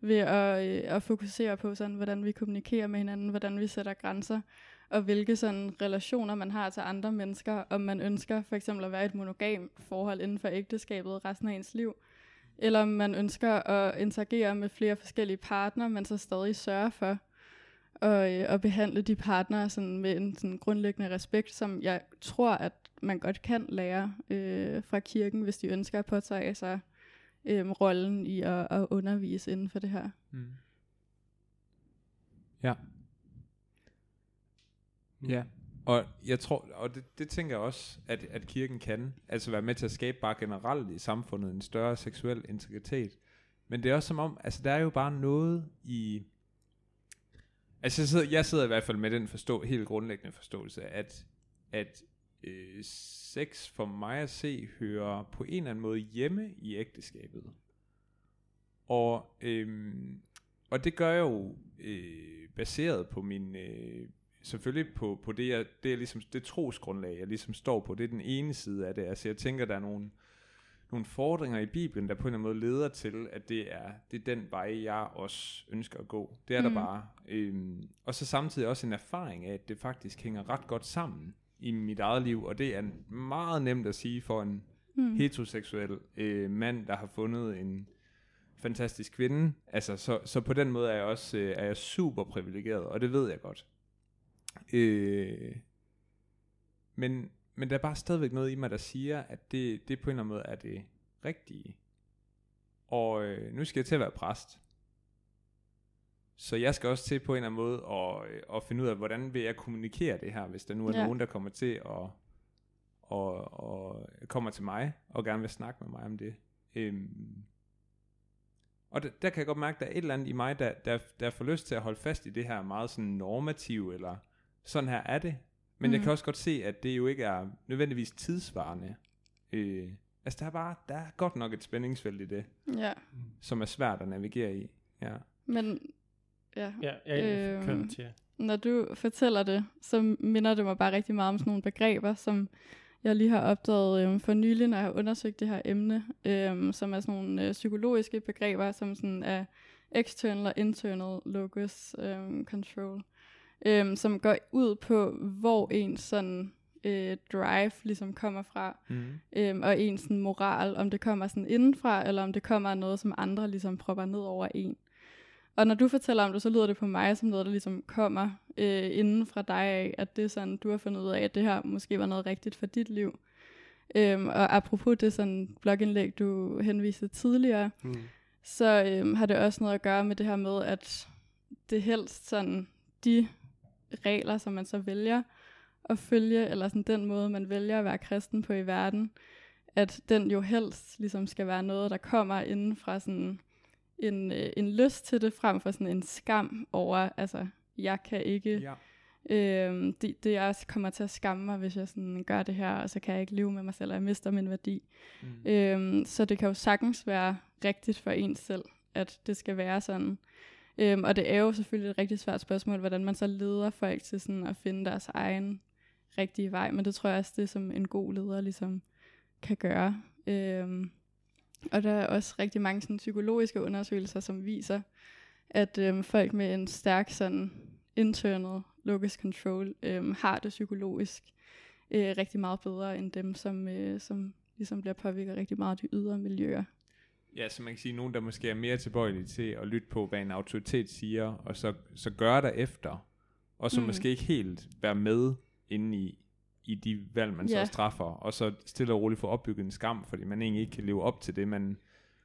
ved at, øh, at fokusere på, sådan, hvordan vi kommunikerer med hinanden, hvordan vi sætter grænser, og hvilke sådan relationer man har til andre mennesker, om man ønsker for eksempel at være et monogam forhold inden for ægteskabet resten af ens liv, eller om man ønsker at interagere med flere forskellige partnere, men så stadig sørge for og, øh, at behandle de partnere sådan med en sådan grundlæggende respekt, som jeg tror, at man godt kan lære øh, fra kirken, hvis de ønsker at påtage sig øh, rollen i at, at undervise inden for det her. Mm. Ja. Ja, og jeg tror, og det, det tænker jeg også, at, at kirken kan, altså være med til at skabe bare generelt i samfundet en større seksuel integritet. Men det er også som om, altså der er jo bare noget i, altså jeg sidder, jeg sidder i hvert fald med den forstå, helt grundlæggende forståelse, at, at øh, sex for mig at se hører på en eller anden måde hjemme i ægteskabet. Og, øh, og det gør jeg jo øh, baseret på min, øh, selvfølgelig på, på det, jeg, det, er ligesom, det trosgrundlag, jeg ligesom står på. Det er den ene side af det. Altså jeg tænker, der er nogle, nogle fordringer i Bibelen, der på en eller anden måde leder til, at det er, det er den vej, jeg også ønsker at gå. Det er mm. der bare. Øhm, og så samtidig også en erfaring af, at det faktisk hænger ret godt sammen i mit eget liv, og det er meget nemt at sige for en mm. heteroseksuel øh, mand, der har fundet en fantastisk kvinde. Altså, så, så på den måde er jeg også øh, er jeg super privilegeret, og det ved jeg godt. Øh, men, men der er bare stadigvæk noget i mig, der siger, at det, det på en eller anden måde er det rigtige. Og øh, nu skal jeg til at være præst. Så jeg skal også til på en eller anden måde at, øh, at finde ud af, hvordan vil jeg kommunikere det her, hvis der nu er ja. nogen, der kommer til at og, og kommer til mig og gerne vil snakke med mig om det. Øhm, og der, der kan jeg godt mærke, at der er et eller andet i mig, der, der, der får lyst til at holde fast i det her meget sådan normativ, eller sådan her er det. Men mm. jeg kan også godt se, at det jo ikke er nødvendigvis tidsvarende. Øh, altså der er bare, der er godt nok et spændingsfelt i det, ja. som er svært at navigere i. Ja. Men, ja. Ja, jeg øh, til. Når du fortæller det, så minder det mig bare rigtig meget om sådan nogle begreber, som jeg lige har opdaget øh, for nylig, når jeg har undersøgt det her emne, øh, som er sådan nogle øh, psykologiske begreber, som sådan er external og internal locus øh, control. Øh, som går ud på, hvor ens sådan øh, drive ligesom kommer fra, Mm. øhm, og ens sådan, moral, om det kommer sådan indenfra, eller om det kommer af noget, som andre ligesom propper ned over en. Og når du fortæller om det, så lyder det på mig som noget, der ligesom kommer øh, inden fra dig af, at det er sådan, du har fundet ud af, at det her måske var noget rigtigt for dit liv. Øhm, og apropos det sådan blogindlæg, du henviste tidligere, Mm. så øhm, har det også noget at gøre med det her med, at det helst sådan, de regler, som man så vælger at følge, eller sådan den måde, man vælger at være kristen på i verden, at den jo helst ligesom skal være noget, der kommer inden fra sådan en, øh, en lyst til det, frem for sådan en skam over, altså, jeg kan ikke, Ja. Øhm, det, det jeg kommer til at skamme mig, hvis jeg sådan gør det her, og så kan jeg ikke leve med mig selv, og jeg mister min værdi. Mm. Øhm, så det kan jo sagtens være rigtigt for en selv, at det skal være sådan. Øhm, og det er jo selvfølgelig et rigtig svært spørgsmål, hvordan man så leder folk til sådan at finde deres egen rigtige vej, men det tror jeg også, det er som en god leder ligesom kan gøre. Øhm, og der er også rigtig mange sådan, psykologiske undersøgelser, som viser, at øhm, folk med en stærk sådan internal locus control øhm, har det psykologisk øh, rigtig meget bedre end dem, som, øh, som ligesom bliver påvirket rigtig meget af de ydre miljøer. Ja, så man kan sige, nogen, der måske er mere tilbøjelige til at lytte på, hvad en autoritet siger, og så, så gøre der efter, og så Mm. måske ikke helt være med inde i, i de valg, man Ja. så træffer, og så stille og roligt få opbygget en skam, fordi man egentlig ikke kan leve op til det, man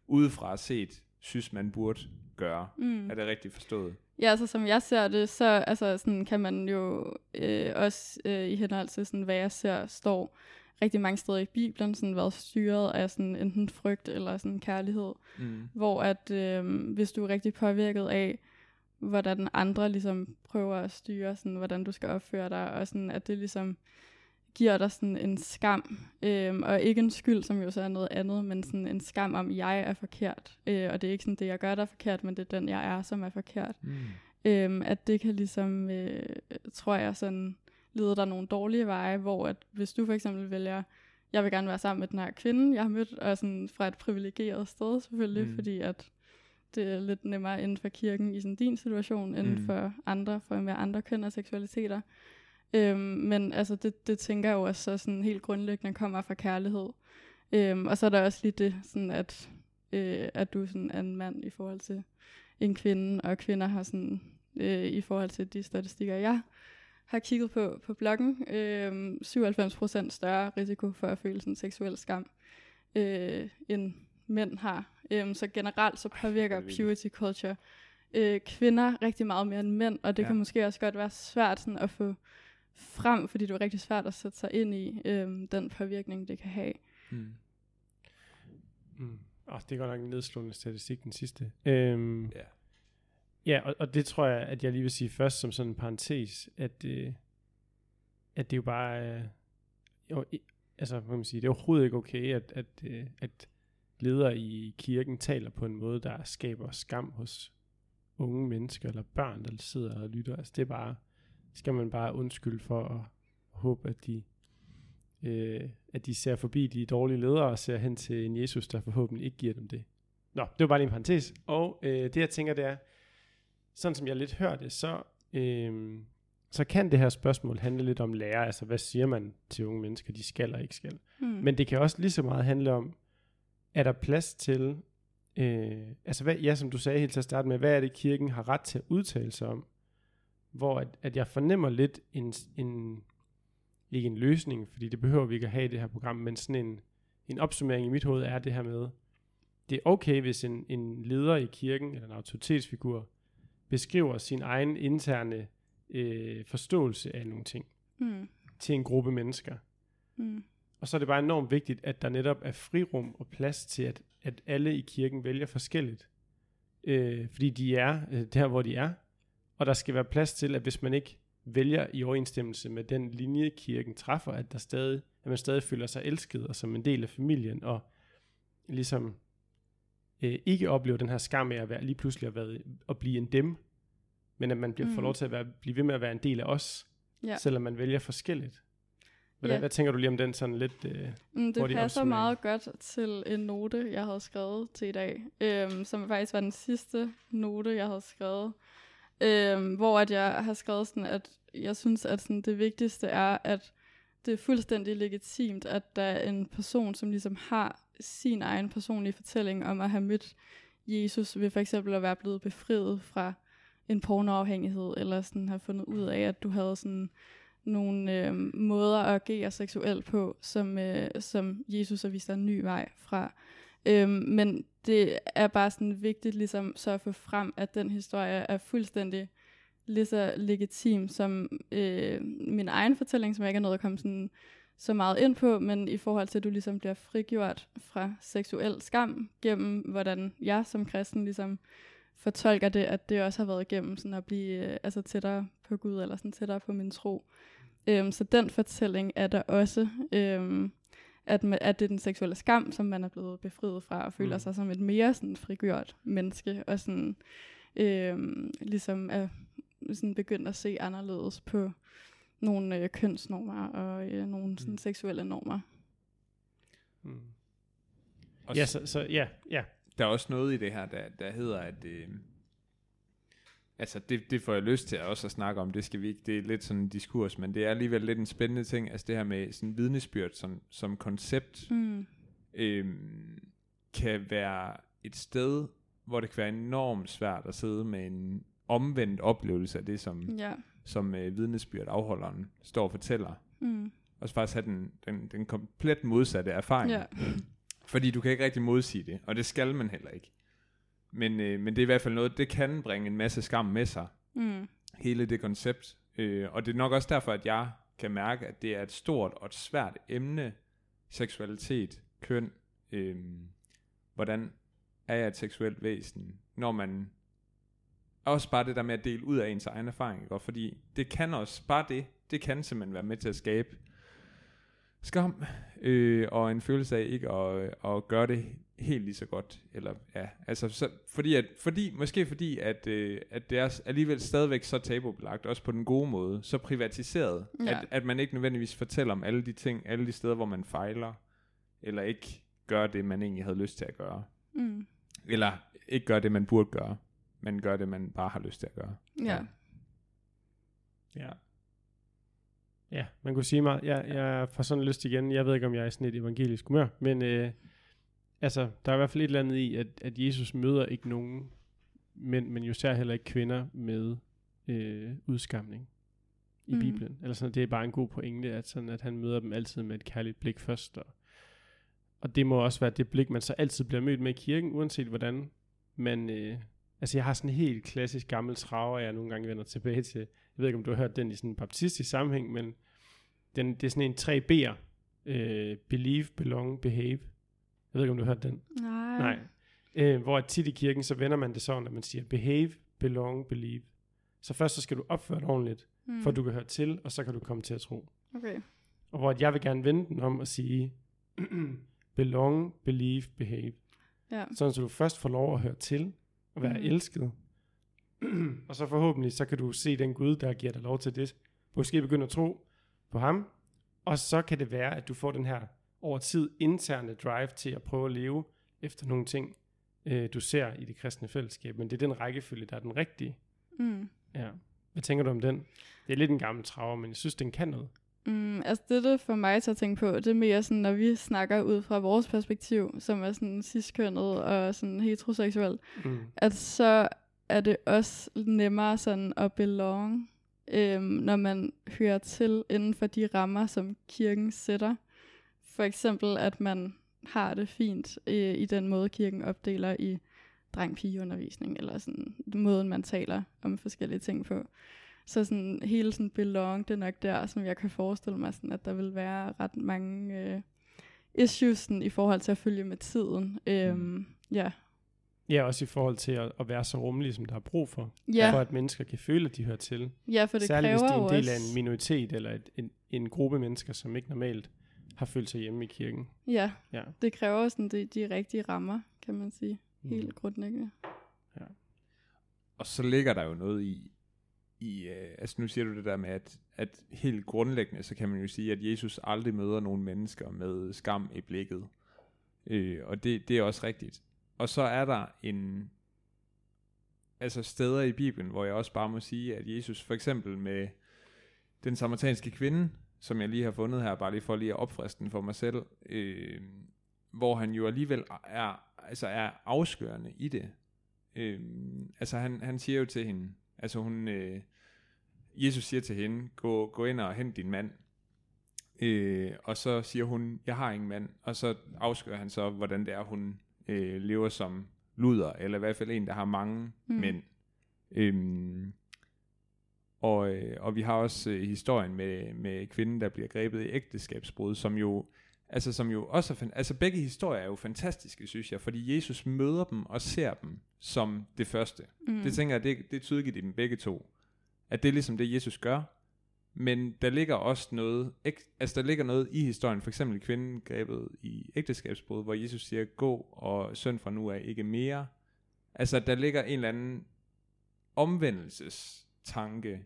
udefra set synes, man burde gøre. Mm. Er det rigtigt forstået? Ja, altså som jeg ser det, så altså, sådan, kan man jo øh, også øh, i henhold til, sådan, hvad jeg ser, står rigtig mange steder i Bibelen, sådan, været styret af sådan, enten frygt eller sådan, kærlighed. Mm. Hvor at øh, hvis du er rigtig påvirket af, hvordan andre ligesom prøver at styre, sådan, hvordan du skal opføre dig, og sådan, at det ligesom giver dig sådan en skam, øh, og ikke en skyld, som jo så er noget andet, men sådan en skam om, jeg er forkert. Øh, og det er ikke sådan det, jeg gør, der er forkert, men det er den, jeg er, som er forkert. Mm. Øhm, at det kan ligesom, øh, tror jeg, sådan lede dig nogle dårlige veje, hvor at hvis du for eksempel vælger, jeg vil gerne være sammen med den her kvinde, jeg har mødt, og sådan fra et privilegeret sted selvfølgelig, mm. Fordi at det er lidt nemmere inden for kirken i sådan din situation, end mm. For andre, for med andre køn og seksualiteter. Øhm, men altså, det, det tænker jeg jo også så sådan helt grundlæggende kommer fra kærlighed. Øhm, og så er der også lige det, sådan at, øh, at du sådan er en mand i forhold til en kvinde, og kvinder har sådan, øh, i forhold til de statistikker, jeg har kigget på på bloggen, øh, 97% større risiko for at føle sådan seksuel skam, øh, end mænd har. Øh, så generelt så påvirker vildt. purity culture øh, kvinder rigtig meget mere end mænd, og det ja. Ja. kan måske også godt være svært sådan at få frem, fordi det er rigtig svært at sætte sig ind i øh, den påvirkning, det kan have. Mm. Mm. Oh, det er godt nok en nedslående statistik, den sidste. Øhm, Ja. Ja, og, og det tror jeg, at jeg lige vil sige først som sådan en parentes, at, øh, at det er jo bare, øh, jo, altså, hvad man sige, det er overhovedet ikke okay, at, at, øh, at ledere i kirken taler på en måde, der skaber skam hos unge mennesker eller børn, der sidder og lytter. Altså det er bare, skal man bare undskylde for at håbe, at de, øh, at de ser forbi de dårlige ledere og ser hen til en Jesus, der forhåbentlig ikke giver dem det. Nå, det var bare lige en parentes. Og øh, det jeg tænker, det er, sådan som jeg lidt hører det, så, øh, så kan det her spørgsmål handle lidt om lære. Altså, hvad siger man til unge mennesker, de skal og ikke skal? Hmm. Men det kan også lige så meget handle om, er der plads til, øh, altså hvad, ja, som du sagde helt til at starte med, hvad er det, kirken har ret til at udtale sig om? Hvor at, at jeg fornemmer lidt en, en, ikke en løsning, fordi det behøver vi ikke at have i det her program, men sådan en, en opsummering i mit hoved er det her med, det er okay, hvis en, en leder i kirken, eller en autoritetsfigur, beskriver sin egen interne øh, forståelse af nogle ting Hmm. til en gruppe mennesker. Hmm. Og så er det bare enormt vigtigt, at der netop er frirum og plads til, at, at alle i kirken vælger forskelligt. Øh, fordi de er øh, der, hvor de er. Og der skal være plads til, at hvis man ikke vælger i overensstemmelse med den linje, kirken træffer, at, der stadig, at man stadig føler sig elsket og som en del af familien, og ligesom øh, ikke oplever den her skam af at være, lige pludselig at, være, at blive en dem, men at man bliver, mm. får lov til at være, blive ved med at være en del af os, Ja. selvom man vælger forskelligt. Hvordan, Ja. Hvad tænker du lige om den sådan lidt... Øh, Mm, det passer meget godt til en note, jeg havde skrevet til i dag, øhm, som faktisk var den sidste note, jeg havde skrevet, øhm, hvor at jeg har skrevet sådan, at jeg synes, at sådan, det vigtigste er, at det er fuldstændig legitimt, at der er en person, som ligesom har sin egen personlige fortælling om at have mødt Jesus ved for eksempel at være blevet befriet fra en pornoafhængighed, eller sådan have fundet ud af, at du havde sådan nogle øh, måder at agere seksuelt på, som, øh, som Jesus har vist dig en ny vej fra. Øhm, men det er bare sådan vigtigt ligesom så at få frem, at den historie er fuldstændig lige så legitim som øh, min egen fortælling, som jeg ikke er noget at komme sådan, så meget ind på, men i forhold til, at du ligesom bliver frigjort fra seksuel skam, gennem hvordan jeg som kristen ligesom fortolker det, at det også har været igennem sådan at blive øh, altså tættere på Gud, eller sådan tættere på min tro. Øhm, så den fortælling er der også, øhm, at, man, at det er den seksuelle skam, som man er blevet befriet fra, og føler mm. sig som et mere sådan frigjort menneske, og sådan øhm, ligesom er sådan begyndt at se anderledes på nogle øh, kønsnormer og øh, nogle sådan, mm. seksuelle normer. Mm. ja, så, så ja, ja. Der er også noget i det her, der, der hedder, at øh, altså det, det får jeg lyst til at også at snakke om, det skal vi ikke, det er lidt sådan en diskurs, men det er alligevel lidt en spændende ting, altså det her med sådan vidnesbyrd som, som koncept, mm. øh, kan være et sted, hvor det kan være enormt svært at sidde med en omvendt oplevelse af det, som, ja. Som øh, vidnesbyrd afholderen står og fortæller. Mm. Og så faktisk have den, den, den komplet modsatte erfaring. Ja. Fordi du kan ikke rigtig modsige det, og det skal man heller ikke. Men, øh, men det er i hvert fald noget, det kan bringe en masse skam med sig. Mm. Hele det koncept. Øh, og det er nok også derfor, at jeg kan mærke, at det er et stort og et svært emne, seksualitet, køn, øh, hvordan er jeg et seksuelt væsen, når man også bare det der med at dele ud af ens egen erfaring, ikke? fordi det kan også, bare det, det kan simpelthen være med til at skabe skam, øh, og en følelse af ikke at, at gøre det helt lige så godt, eller ja, altså så, fordi at, fordi, måske fordi at, øh, at det er alligevel stadigvæk så tabubelagt, også på den gode måde, så privatiseret, ja. at, at man ikke nødvendigvis fortæller om alle de ting, alle de steder, hvor man fejler, eller ikke gør det, man egentlig havde lyst til at gøre. Mm. Eller ikke gør det, man burde gøre men gør det, man bare har lyst til at gøre. Ja. Ja. Ja, man kunne sige mig, jeg, jeg får sådan lyst igen, jeg ved ikke, om jeg er sådan et evangelisk humør, men øh, altså, der er i hvert fald et eller andet i, at, at Jesus møder ikke nogen mænd, men jo særligt heller ikke kvinder med øh, udskamning i mm. Bibelen. Eller sådan, det er bare en god pointe, at, sådan, at han møder dem altid med et kærligt blik først. Og, og det må også være det blik, man så altid bliver mødt med i kirken, uanset hvordan man, øh, Altså jeg har sådan en helt klassisk gammel traver, jeg nogle gange vender tilbage til. Jeg ved ikke, om du har hørt den i sådan en baptistisk sammenhæng, men den, det er sådan en 3 B'er. Uh, believe, belong, behave. Jeg ved ikke, om du har hørt den? Nej. Nej. Uh, hvor tit i kirken, så vender man det sådan, at man siger behave, belong, believe. Så først så skal du opføre dig ordentligt, mm. for at du kan høre til, og så kan du komme til at tro. Okay. Og hvor jeg vil gerne vende den om og sige, belong, believe, behave. Ja. Sådan så du først får lov at høre til, at være mm. elsket. og så forhåbentlig, så kan du se den Gud, der giver dig lov til det. Måske begynde at tro på ham. Og så kan det være, at du får den her over tid interne drive til at prøve at leve efter nogle ting, øh, du ser i det kristne fællesskab. Men det er den rækkefølge, der er den rigtige. Mm. Ja. Hvad tænker du om den? Det er lidt en gammel traver, men jeg synes, den kan noget. Mm, altså det, der for mig til at tænke på, det er mere sådan, når vi snakker ud fra vores perspektiv, som er sådan ciskønnet og sådan heteroseksuel, mm. at så er det også nemmere sådan at belong, øhm, når man hører til inden for de rammer, som kirken sætter. For eksempel, at man har det fint øh, i den måde, kirken opdeler i dreng-pige-undervisning, eller sådan måden, man taler om forskellige ting på. Så sådan hele sådan belong, det er nok der, som jeg kan forestille mig, sådan, at der vil være ret mange øh, issues sådan, i forhold til at følge med tiden. Øhm, mm. Ja. Ja, også i forhold til at, at være så rummelig, som der er brug for. Ja. For at mennesker kan føle, at de hører til. Ja, for det Særligt kræver hvis de er en del af en minoritet, eller et, en, en gruppe mennesker, som ikke normalt har følt sig hjemme i kirken. Ja, ja. det kræver sådan de, de rigtige rammer, kan man sige. Helt mm. grundlæggende. Ja. Og så ligger der jo noget i, i, øh, altså nu siger du det der med, at, at helt grundlæggende, så kan man jo sige, at Jesus aldrig møder nogen mennesker med skam i blikket. Øh, og det, det er også rigtigt. Og så er der en, altså steder i Bibelen, hvor jeg også bare må sige, at Jesus for eksempel med den samaritanske kvinde, som jeg lige har fundet her, bare lige for lige at opfriske den for mig selv, øh, hvor han jo alligevel er, altså er afskørende i det. Øh, altså han, han siger jo til hende, altså hun, øh, Jesus siger til hende, gå, gå ind og hent din mand. Øh, og så siger hun, jeg har ingen mand. Og så afskører han så, hvordan det er, hun øh, lever som luder, eller i hvert fald en, der har mange mm. mænd. Øhm, og, øh, og vi har også øh, historien med, med kvinden, der bliver grebet i ægteskabsbrud, som jo, altså, som jo også er, altså begge historier er jo fantastiske, synes jeg, fordi Jesus møder dem og ser dem som det første. Mm. Det tænker jeg, det, det er tydeligt i dem begge to. At det er ligesom det, Jesus gør, men der ligger også noget, altså der ligger noget i historien, for eksempel kvinden grebet i ægteskabsbrud, hvor Jesus siger, gå og søn fra nu af ikke mere. Altså der ligger en eller anden omvendelsestanke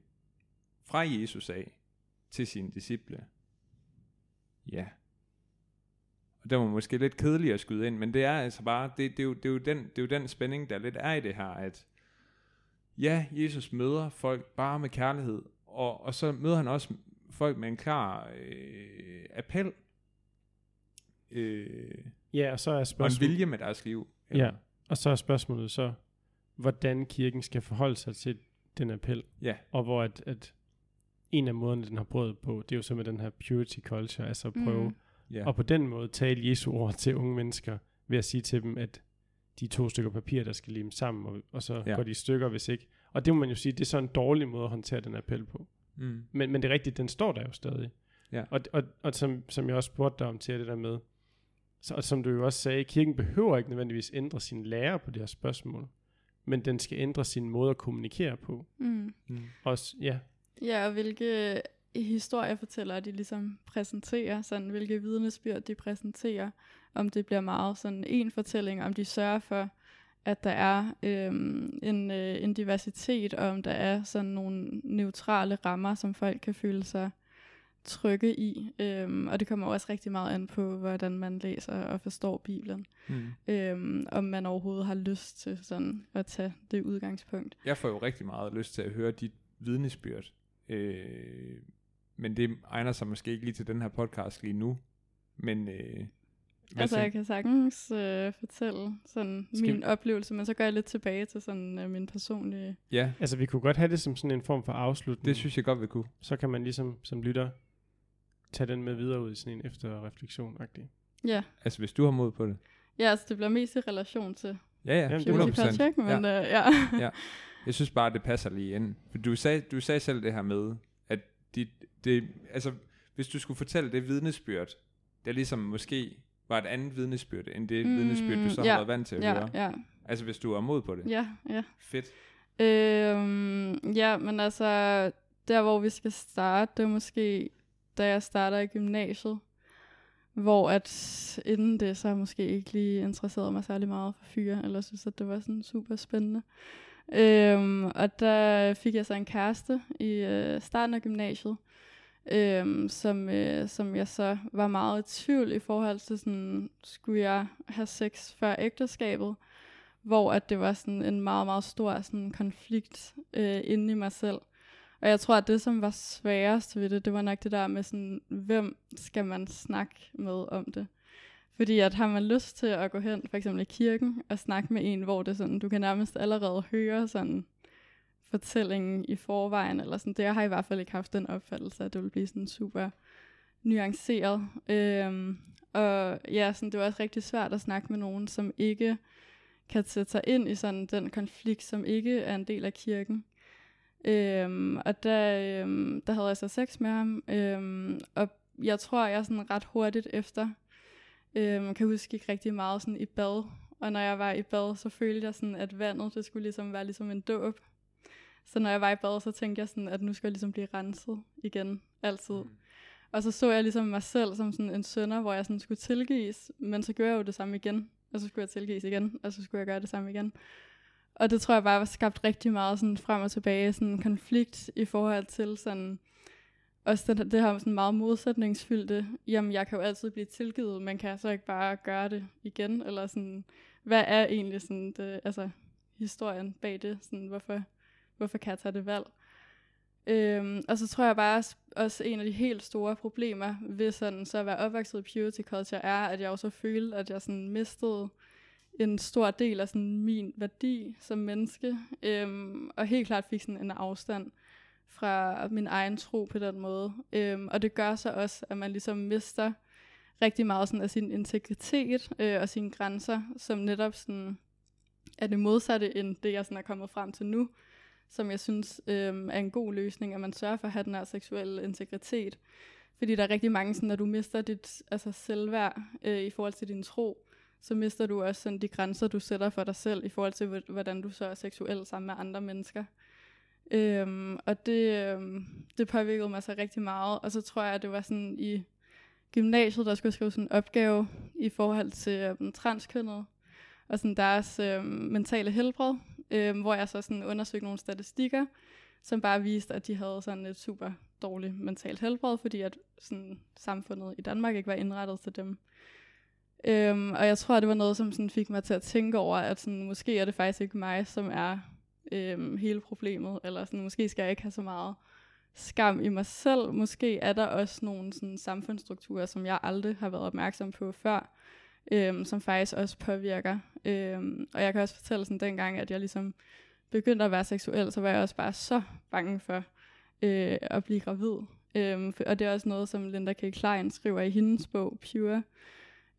fra Jesus af til sine disciple. Ja. Og det var måske lidt kedeligt at skyde ind, men det er altså bare, det, det, er, jo, det, er, jo den, det er jo den spænding, der lidt er i det her, at ja, Jesus møder folk bare med kærlighed, og, og så møder han også folk med en klar øh, appel. Øh, ja, og så er spørgsmålet... Og en vilje med deres liv. Eller? Ja, og så er spørgsmålet så, hvordan kirken skal forholde sig til den appel. Ja. Og hvor at, at en af måderne, den har prøvet på, det er jo så med den her purity culture, altså at prøve mm. yeah. og på den måde tale Jesu ord til unge mennesker, ved at sige til dem, at de to stykker papir, der skal lime sammen, og, og så ja. går de i stykker, hvis ikke. Og det må man jo sige, det er så en dårlig måde at håndtere den appel på. Mm. Men, men det er rigtigt, den står der jo stadig. Ja. Og, og, og som, som jeg også spurgte dig om til det der med, så, og som du jo også sagde, kirken behøver ikke nødvendigvis ændre sin lære på det her spørgsmål, men den skal ændre sin måde at kommunikere på. Mm. Mm. Også, ja. Ja, og hvilke historiefortællere de ligesom præsenterer, sådan hvilke vidnesbyrd de præsenterer, om det bliver meget sådan en fortælling, om de sørger for, at der er øhm, en, øh, en diversitet, og om der er sådan nogle neutrale rammer, som folk kan føle sig trygge i. Øhm, og det kommer også rigtig meget an på, hvordan man læser og forstår Bibelen. Mm. Øhm, om man overhovedet har lyst til sådan at tage det udgangspunkt. Jeg får jo rigtig meget lyst til at høre dit vidnesbyrd. Øh, men det egner sig måske ikke lige til den her podcast lige nu. Men øh, hvad altså, jeg kan sagtens øh, fortælle sådan Skal min vi... oplevelse, men så går jeg lidt tilbage til sådan øh, min personlige... Ja. Altså, vi kunne godt have det som sådan en form for afslutning. Det synes jeg godt, vi kunne. Så kan man ligesom som lytter tage den med videre ud i sådan en efterreflektion -agtig. Ja. Altså, hvis du har mod på det. Ja, altså, det bliver mest i relation til... Ja, ja, Jamen, 100%. Check, men, ja. Øh, ja. ja. Jeg synes bare, det passer lige ind. For du sagde, du sagde selv det her med, at dit, det, altså, hvis du skulle fortælle det vidnesbyrd, det er ligesom måske var et andet vidnesbyrd, end det mm, vidnesbyrd, du så ja, har været vant til at ja, høre. Ja. Altså hvis du er mod på det. Ja, ja. Fedt. Øhm, ja, men altså, der hvor vi skal starte, det er måske, da jeg starter i gymnasiet, hvor at inden det, så har jeg måske ikke lige interesseret mig særlig meget for fyre, eller synes, at det var sådan super spændende. Øhm, og der fik jeg så en kæreste i øh, starten af gymnasiet, øhm, som, øh, som jeg så var meget i tvivl i forhold til, sådan, skulle jeg have sex før ægteskabet, hvor at det var sådan en meget, meget stor sådan, konflikt øh, inde i mig selv. Og jeg tror, at det, som var sværest ved det, det var nok det der med sådan, hvem skal man snakke med om det? Fordi at har man lyst til at gå hen, for eksempel i kirken, og snakke med en, hvor det sådan, du kan nærmest allerede høre sådan, fortællingen i forvejen, eller sådan. Det jeg har i hvert fald ikke haft den opfattelse, at det ville blive sådan super nuanceret. Øhm, og ja, sådan, det var også rigtig svært at snakke med nogen, som ikke kan sætte sig ind i sådan den konflikt, som ikke er en del af kirken. Øhm, og der, øhm, der havde jeg så sex med ham, øhm, og jeg tror, jeg sådan ret hurtigt efter, øhm, kan huske, ikke rigtig meget sådan i bad, og når jeg var i bad, så følte jeg sådan, at vandet, det skulle ligesom være ligesom en dåb. Så når jeg var i bad, så tænkte jeg sådan, at nu skal jeg ligesom blive renset igen, altid. Mm. Og så så jeg ligesom mig selv som sådan en sønder, hvor jeg sådan skulle tilgives, men så gjorde jeg jo det samme igen, og så skulle jeg tilgives igen, og så skulle jeg gøre det samme igen. Og det tror jeg bare var skabt rigtig meget sådan frem og tilbage, sådan en konflikt i forhold til sådan, også det, det her sådan meget modsætningsfyldte, jamen jeg kan jo altid blive tilgivet, men kan jeg så ikke bare gøre det igen, eller sådan, hvad er egentlig sådan det, altså historien bag det, sådan hvorfor hvorfor kan jeg tage det valg? Øhm, og så tror jeg bare også en af de helt store problemer ved sådan, så at være opvokset i purity culture, er, at jeg også følte, at jeg sådan mistede en stor del af sådan min værdi som menneske, øhm, og helt klart fik sådan en afstand fra min egen tro på den måde. Øhm, og det gør så også, at man ligesom mister rigtig meget sådan af sin integritet øh, og sine grænser, som netop sådan er det modsatte end det, jeg sådan er kommet frem til nu, som jeg synes øh, er en god løsning, at man sørger for at have den her seksuelle integritet. Fordi der er rigtig mange, sådan, når du mister dit altså, selvværd øh, i forhold til din tro, så mister du også sådan, de grænser, du sætter for dig selv, i forhold til, hvordan du så er seksuel sammen med andre mennesker. Øhm, og det, øhm, det påvirkede mig så rigtig meget. Og så tror jeg, at det var sådan i gymnasiet, der skulle skrive sådan en opgave i forhold til øhm, transkønnet og sådan deres øhm, mentale helbred, øh, hvor jeg så sådan undersøgte nogle statistikker, som bare viste, at de havde sådan et super dårligt mentalt helbred, fordi at sådan, samfundet i Danmark ikke var indrettet til dem. Øhm, og jeg tror, det var noget, som sådan fik mig til at tænke over, at sådan, måske er det faktisk ikke mig, som er øhm, hele problemet, eller sådan, måske skal jeg ikke have så meget skam i mig selv. Måske er der også nogle sådan, samfundsstrukturer, som jeg aldrig har været opmærksom på før, øhm, som faktisk også påvirker. Øhm, og jeg kan også fortælle sådan dengang, at jeg ligesom begyndte at være seksuel, så var jeg også bare så bange for øh, at blive gravid. Øhm, og det er også noget, som Linda K. Klein skriver i hendes bog, Pure,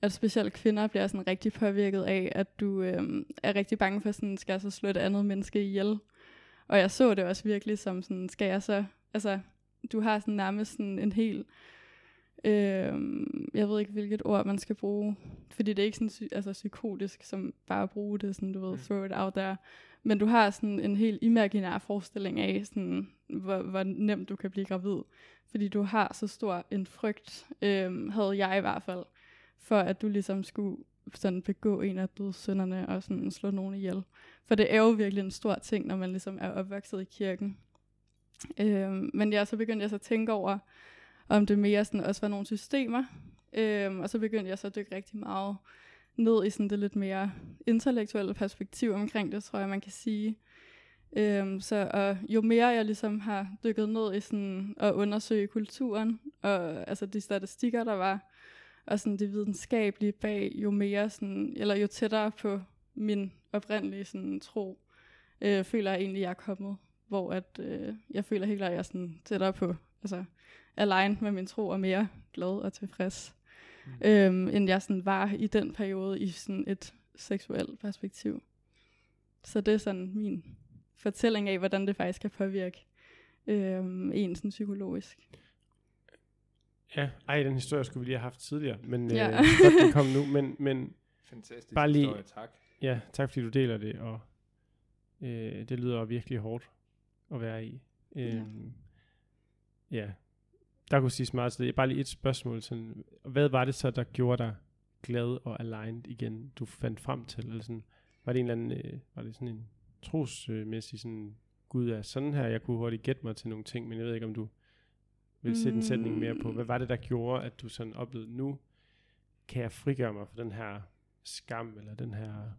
at specielt kvinder bliver sådan rigtig påvirket af, at du øhm, er rigtig bange for, sådan, skal jeg så slå et andet menneske ihjel? Og jeg så det også virkelig som sådan, skal jeg så, altså, du har sådan nærmest sådan en helt, øhm, jeg ved ikke, hvilket ord man skal bruge, fordi det er ikke sådan altså, psykotisk, som bare at bruge det, sådan, du ved, mm. throw it out there. Men du har sådan en helt imaginær forestilling af, sådan, hvor, hvor nemt du kan blive gravid. Fordi du har så stor en frygt, øhm, havde jeg i hvert fald, for at du ligesom skulle sådan begå en af dødssynderne og sådan slå nogen ihjel. For det er jo virkelig en stor ting, når man ligesom er opvokset i kirken. Øhm, men ja, så begyndte jeg så at tænke over, om det mere sådan også var nogle systemer. Øhm, og så begyndte jeg så at dykke rigtig meget ned i sådan det lidt mere intellektuelle perspektiv omkring det, tror jeg, man kan sige. Øhm, så og jo mere jeg ligesom har dykket ned i sådan at undersøge kulturen, og altså de statistikker, der var, og sådan det videnskabelige bag, jo mere sådan, eller jo tættere på min oprindelige sådan, tro, øh, føler jeg egentlig, jeg er kommet. Hvor at, øh, jeg føler helt klart, at jeg er sådan, tættere på, altså aligned med min tro, og mere glad og tilfreds, mm. øhm, end jeg sådan var i den periode i sådan et seksuelt perspektiv. Så det er sådan min fortælling af, hvordan det faktisk kan påvirke øhm, en sådan psykologisk. Ja, ej, den historie skulle vi lige have haft tidligere, men ja. øh, godt, den kom nu. Men, men Fantastisk bare lige, historie, tak. Ja, tak fordi du deler det, og øh, det lyder virkelig hårdt at være i. Øh, ja. Øhm, ja, der kunne sige meget til det. Bare lige et spørgsmål. Sådan, hvad var det så, der gjorde dig glad og aligned igen, du fandt frem til? Eller sådan, var det en eller anden, øh, var det sådan en trosmæssig sådan, Gud er sådan her, jeg kunne hurtigt gætte mig til nogle ting, men jeg ved ikke, om du vil sætte en sætning mere på. Hvad var det, der gjorde, at du sådan oplevede, nu kan jeg frigøre mig fra den her skam, eller den her...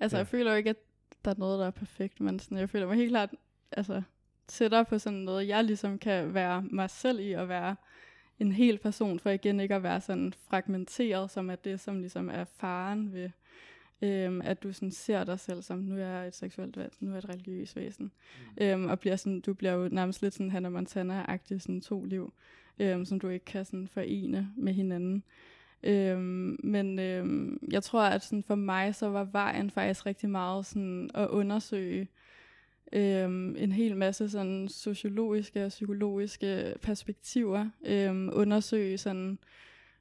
Altså, ja. jeg føler jo ikke, at der er noget, der er perfekt, men sådan, jeg føler mig helt klart, altså, tættere på sådan noget, jeg ligesom kan være mig selv i, og være en hel person, for igen ikke at være sådan fragmenteret, som er det, som ligesom er faren ved, øhm, at du sådan ser dig selv som, nu er jeg et seksuelt væsen, nu er jeg et religiøst væsen, mm. øhm, og bliver sådan, du bliver jo nærmest lidt sådan Hannah Montana-agtig, sådan to liv, øhm, som du ikke kan sådan forene med hinanden. Øhm, men øhm, jeg tror, at sådan for mig, så var vejen faktisk rigtig meget sådan at undersøge øhm, en hel masse sådan sociologiske og psykologiske perspektiver, øhm, undersøge sådan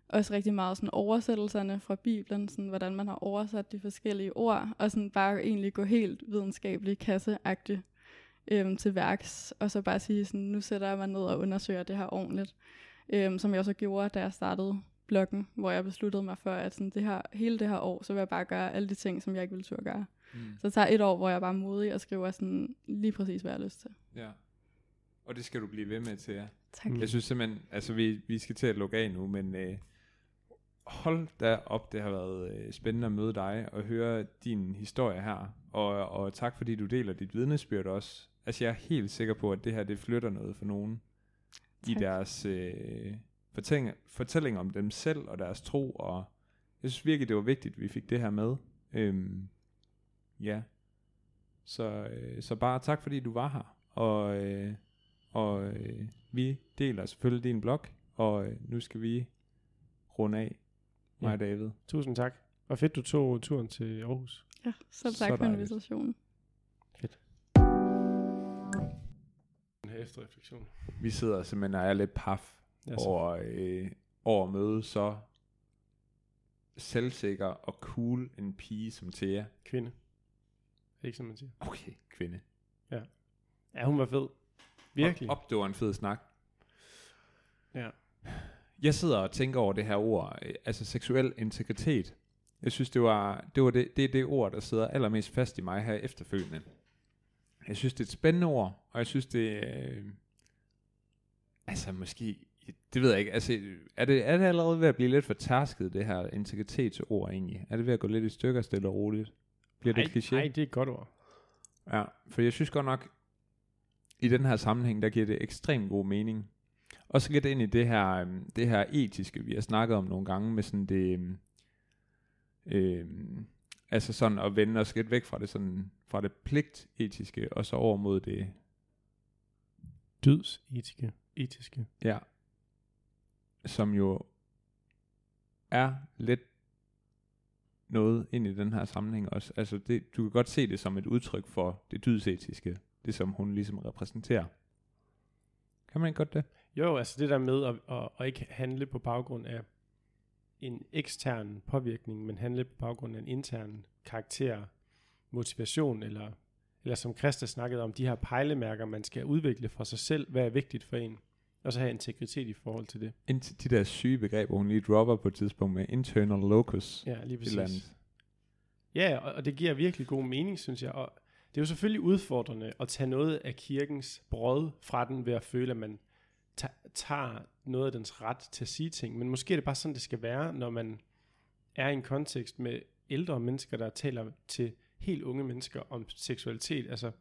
også rigtig meget sådan oversættelserne fra Bibelen, sådan hvordan man har oversat de forskellige ord, og sådan bare egentlig gå helt videnskabelig kasseagtigt øhm, til værks, og så bare sige sådan, nu sætter jeg mig ned og undersøger det her ordentligt, øhm, som jeg også gjorde, da jeg startede bloggen, hvor jeg besluttede mig for, at sådan det her, hele det her år, så vil jeg bare gøre alle de ting, som jeg ikke ville turde gøre. Mm. Så det tager et år, hvor jeg bare er modig og skriver sådan lige præcis, hvad jeg har lyst til. Ja. Og det skal du blive ved med til, ja. Tak. Jeg synes simpelthen, altså vi, vi skal til at lukke af nu, men øh, hold da op, det har været øh, spændende at møde dig og høre din historie her. Og, og tak fordi du deler dit vidnesbyrd også. Altså jeg er helt sikker på, at det her, det flytter noget for nogen. i Tak. deres øh, fortælling, fortælling om dem selv og deres tro, og jeg synes virkelig, det var vigtigt, at vi fik det her med. Øhm, ja. Så, øh, så bare tak, fordi du var her. Og, øh, og øh, vi deler selvfølgelig din blog, og øh, nu skal vi runde af, mig Ja. og David. Tusind tak. Og fedt, du tog turen til Aarhus. Ja, selv Så tak for dejligt. invitationen. Den her efterreflektion. Vi sidder simpelthen og er lidt paf Ja, så over, øh, over at møde så selvsikker og cool en pige som Thea. kvinde. Ikke, som man siger? Okay, kvinde. Ja, hun var fed. Virkelig. Op, op, det var en fed snak. Ja. Jeg sidder og tænker over det her ord, øh, altså seksuel integritet. Jeg synes, det var det, var det, det, er det ord, der sidder allermest fast i mig her efterfølgende. Jeg synes, det er et spændende ord, og jeg synes, det er... Øh, altså, måske... Det ved jeg ikke. Altså, er det, er det allerede ved at blive lidt for tærsket, det her integritetsord egentlig? Er det ved at gå lidt i stykker stille og roligt? Bliver det Ej, kliché? Nej, det er et godt ord. Ja, for jeg synes godt nok, i den her sammenhæng, der giver det ekstremt god mening. Også lidt ind i det her, øhm, det her etiske, vi har snakket om nogle gange, med sådan det, øhm, altså sådan at vende os lidt væk fra det, sådan, fra det pligtetiske, og så over mod det, Dyds etiske. etiske. ja, som jo er lidt noget ind i den her sammenhæng også. Altså det, du kan godt se det som et udtryk for det dydsetiske, det som hun ligesom repræsenterer. Kan man ikke godt det? Jo, altså det der med at, at, at ikke handle på baggrund af en ekstern påvirkning, men handle på baggrund af en intern karakter, motivation, eller, eller som Christa snakkede om, de her pejlemærker, man skal udvikle for sig selv, hvad er vigtigt for en, og så have integritet i forhold til det. Indtil de der syge begreber, hun lige dropper på et tidspunkt med internal locus. Ja, lige præcis. andet. Ja, og, og det giver virkelig god mening, synes jeg. Og det er jo selvfølgelig udfordrende at tage noget af kirkens brød fra den ved at føle, at man ta- tager noget af dens ret til at sige ting. Men måske er det bare sådan, det skal være, når man er i en kontekst med ældre mennesker, der taler til helt unge mennesker om seksualitet. Altså,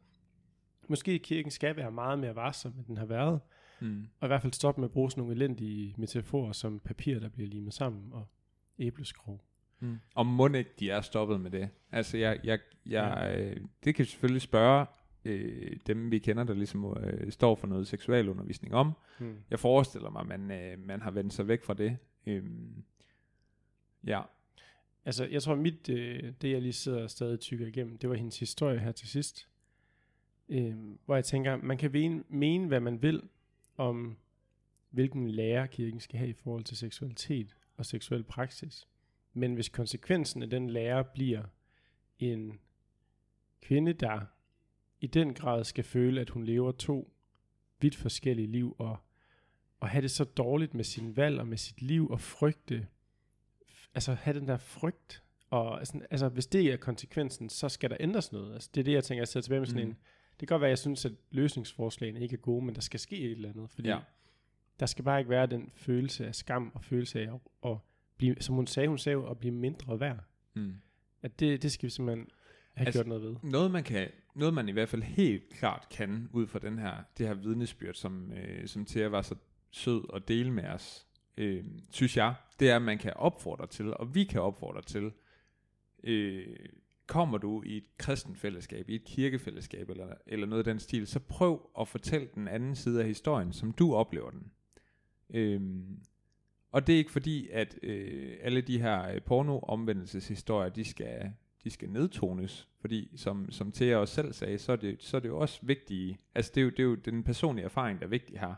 måske kirken skal være meget mere varsom, end den har været. Mm. Og i hvert fald stoppe med at bruge sådan nogle elendige metaforer som papir, der bliver limet sammen, og æbleskrog. Mm. Og må ikke de er stoppet med det? Altså, jeg, jeg, jeg, øh, det kan selvfølgelig spørge øh, dem, vi kender, der ligesom øh, står for noget seksualundervisning om. Hmm. Jeg forestiller mig, at man, øh, man har vendt sig væk fra det. Øhm, ja, Altså, jeg tror, mit, øh, det jeg lige sidder og stadig tykker igennem, det var hendes historie her til sidst. Øh, hvor jeg tænker, man kan mene, mene, hvad man vil om, hvilken lærer kirken skal have i forhold til seksualitet og seksuel praksis. Men hvis konsekvensen af den lærer bliver en kvinde, der i den grad skal føle, at hun lever to vidt forskellige liv, og, og have det så dårligt med sin valg og med sit liv, og frygte altså have den der frygt, og sådan, altså hvis det er konsekvensen, så skal der ændres noget. Altså det er det, jeg tænker, jeg sidder tilbage med sådan mm. en, det kan godt være, at jeg synes, at løsningsforslagene ikke er gode, men der skal ske et eller andet, fordi Ja. der skal bare ikke være den følelse af skam, og følelse af at, at blive, som hun sagde, hun sagde jo, at blive mindre værd. mm. At det, det skal vi simpelthen have Altså- altså, gjort noget ved. Noget man kan, noget man i hvert fald helt klart kan, ud fra den her, det her vidnesbyrd, som, øh, som Thea var så sød at dele med os, øh, synes jeg, det er, at man kan opfordre til, og vi kan opfordre til, øh, kommer du i et kristen fællesskab, i et kirkefællesskab, eller, eller noget af den stil, så prøv at fortælle den anden side af historien, som du oplever den. Øhm, og det er ikke fordi, at øh, alle de her øh, porno-omvendelseshistorier, de skal, de skal nedtones, fordi som, som Thea også selv sagde, så er det, så er det jo også vigtigt, altså det er, jo, det er jo den personlige erfaring, der er vigtig her.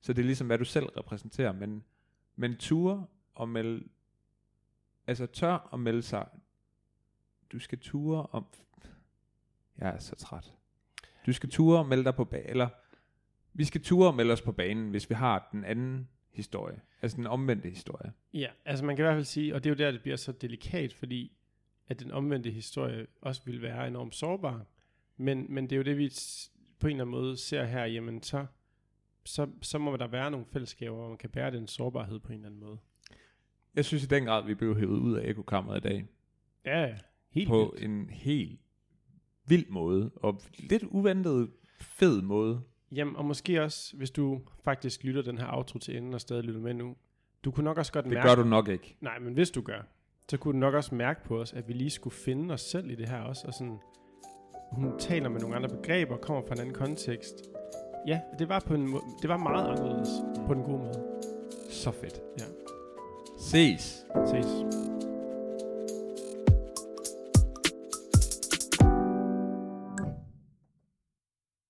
Så det er ligesom, hvad du selv repræsenterer, men, men ture og melde, altså tør at melde sig, du skal ture om, jeg er så træt, du skal ture og melde dig på banen, eller vi skal ture og melde os på banen, hvis vi har den anden historie, altså den omvendte historie. Ja, altså man kan i hvert fald sige, og det er jo der, det bliver så delikat, fordi at den omvendte historie også vil være enormt sårbar. Men, men det er jo det, vi på en eller anden måde ser her, jamen så, så, så må der være nogle fællesskaber, hvor man kan bære den sårbarhed på en eller anden måde. Jeg synes i den grad, vi blev hævet ud af ekokammeret i dag, Ja, ja, helt på vildt. en helt vild måde, og lidt uventet fed måde. Jamen, og måske også, hvis du faktisk lytter den her outro til enden og stadig lytter med nu, du kunne nok også godt Det mærke... gør du nok ikke. Nej, men hvis du gør, så kunne du nok også mærke på os, at vi lige skulle finde os selv i det her også, og sådan, hun taler med nogle andre begreber, kommer fra en anden kontekst. Ja, det var, på en må- det var meget anderledes på den gode måde. Så fedt. Ja. Ses. Ses.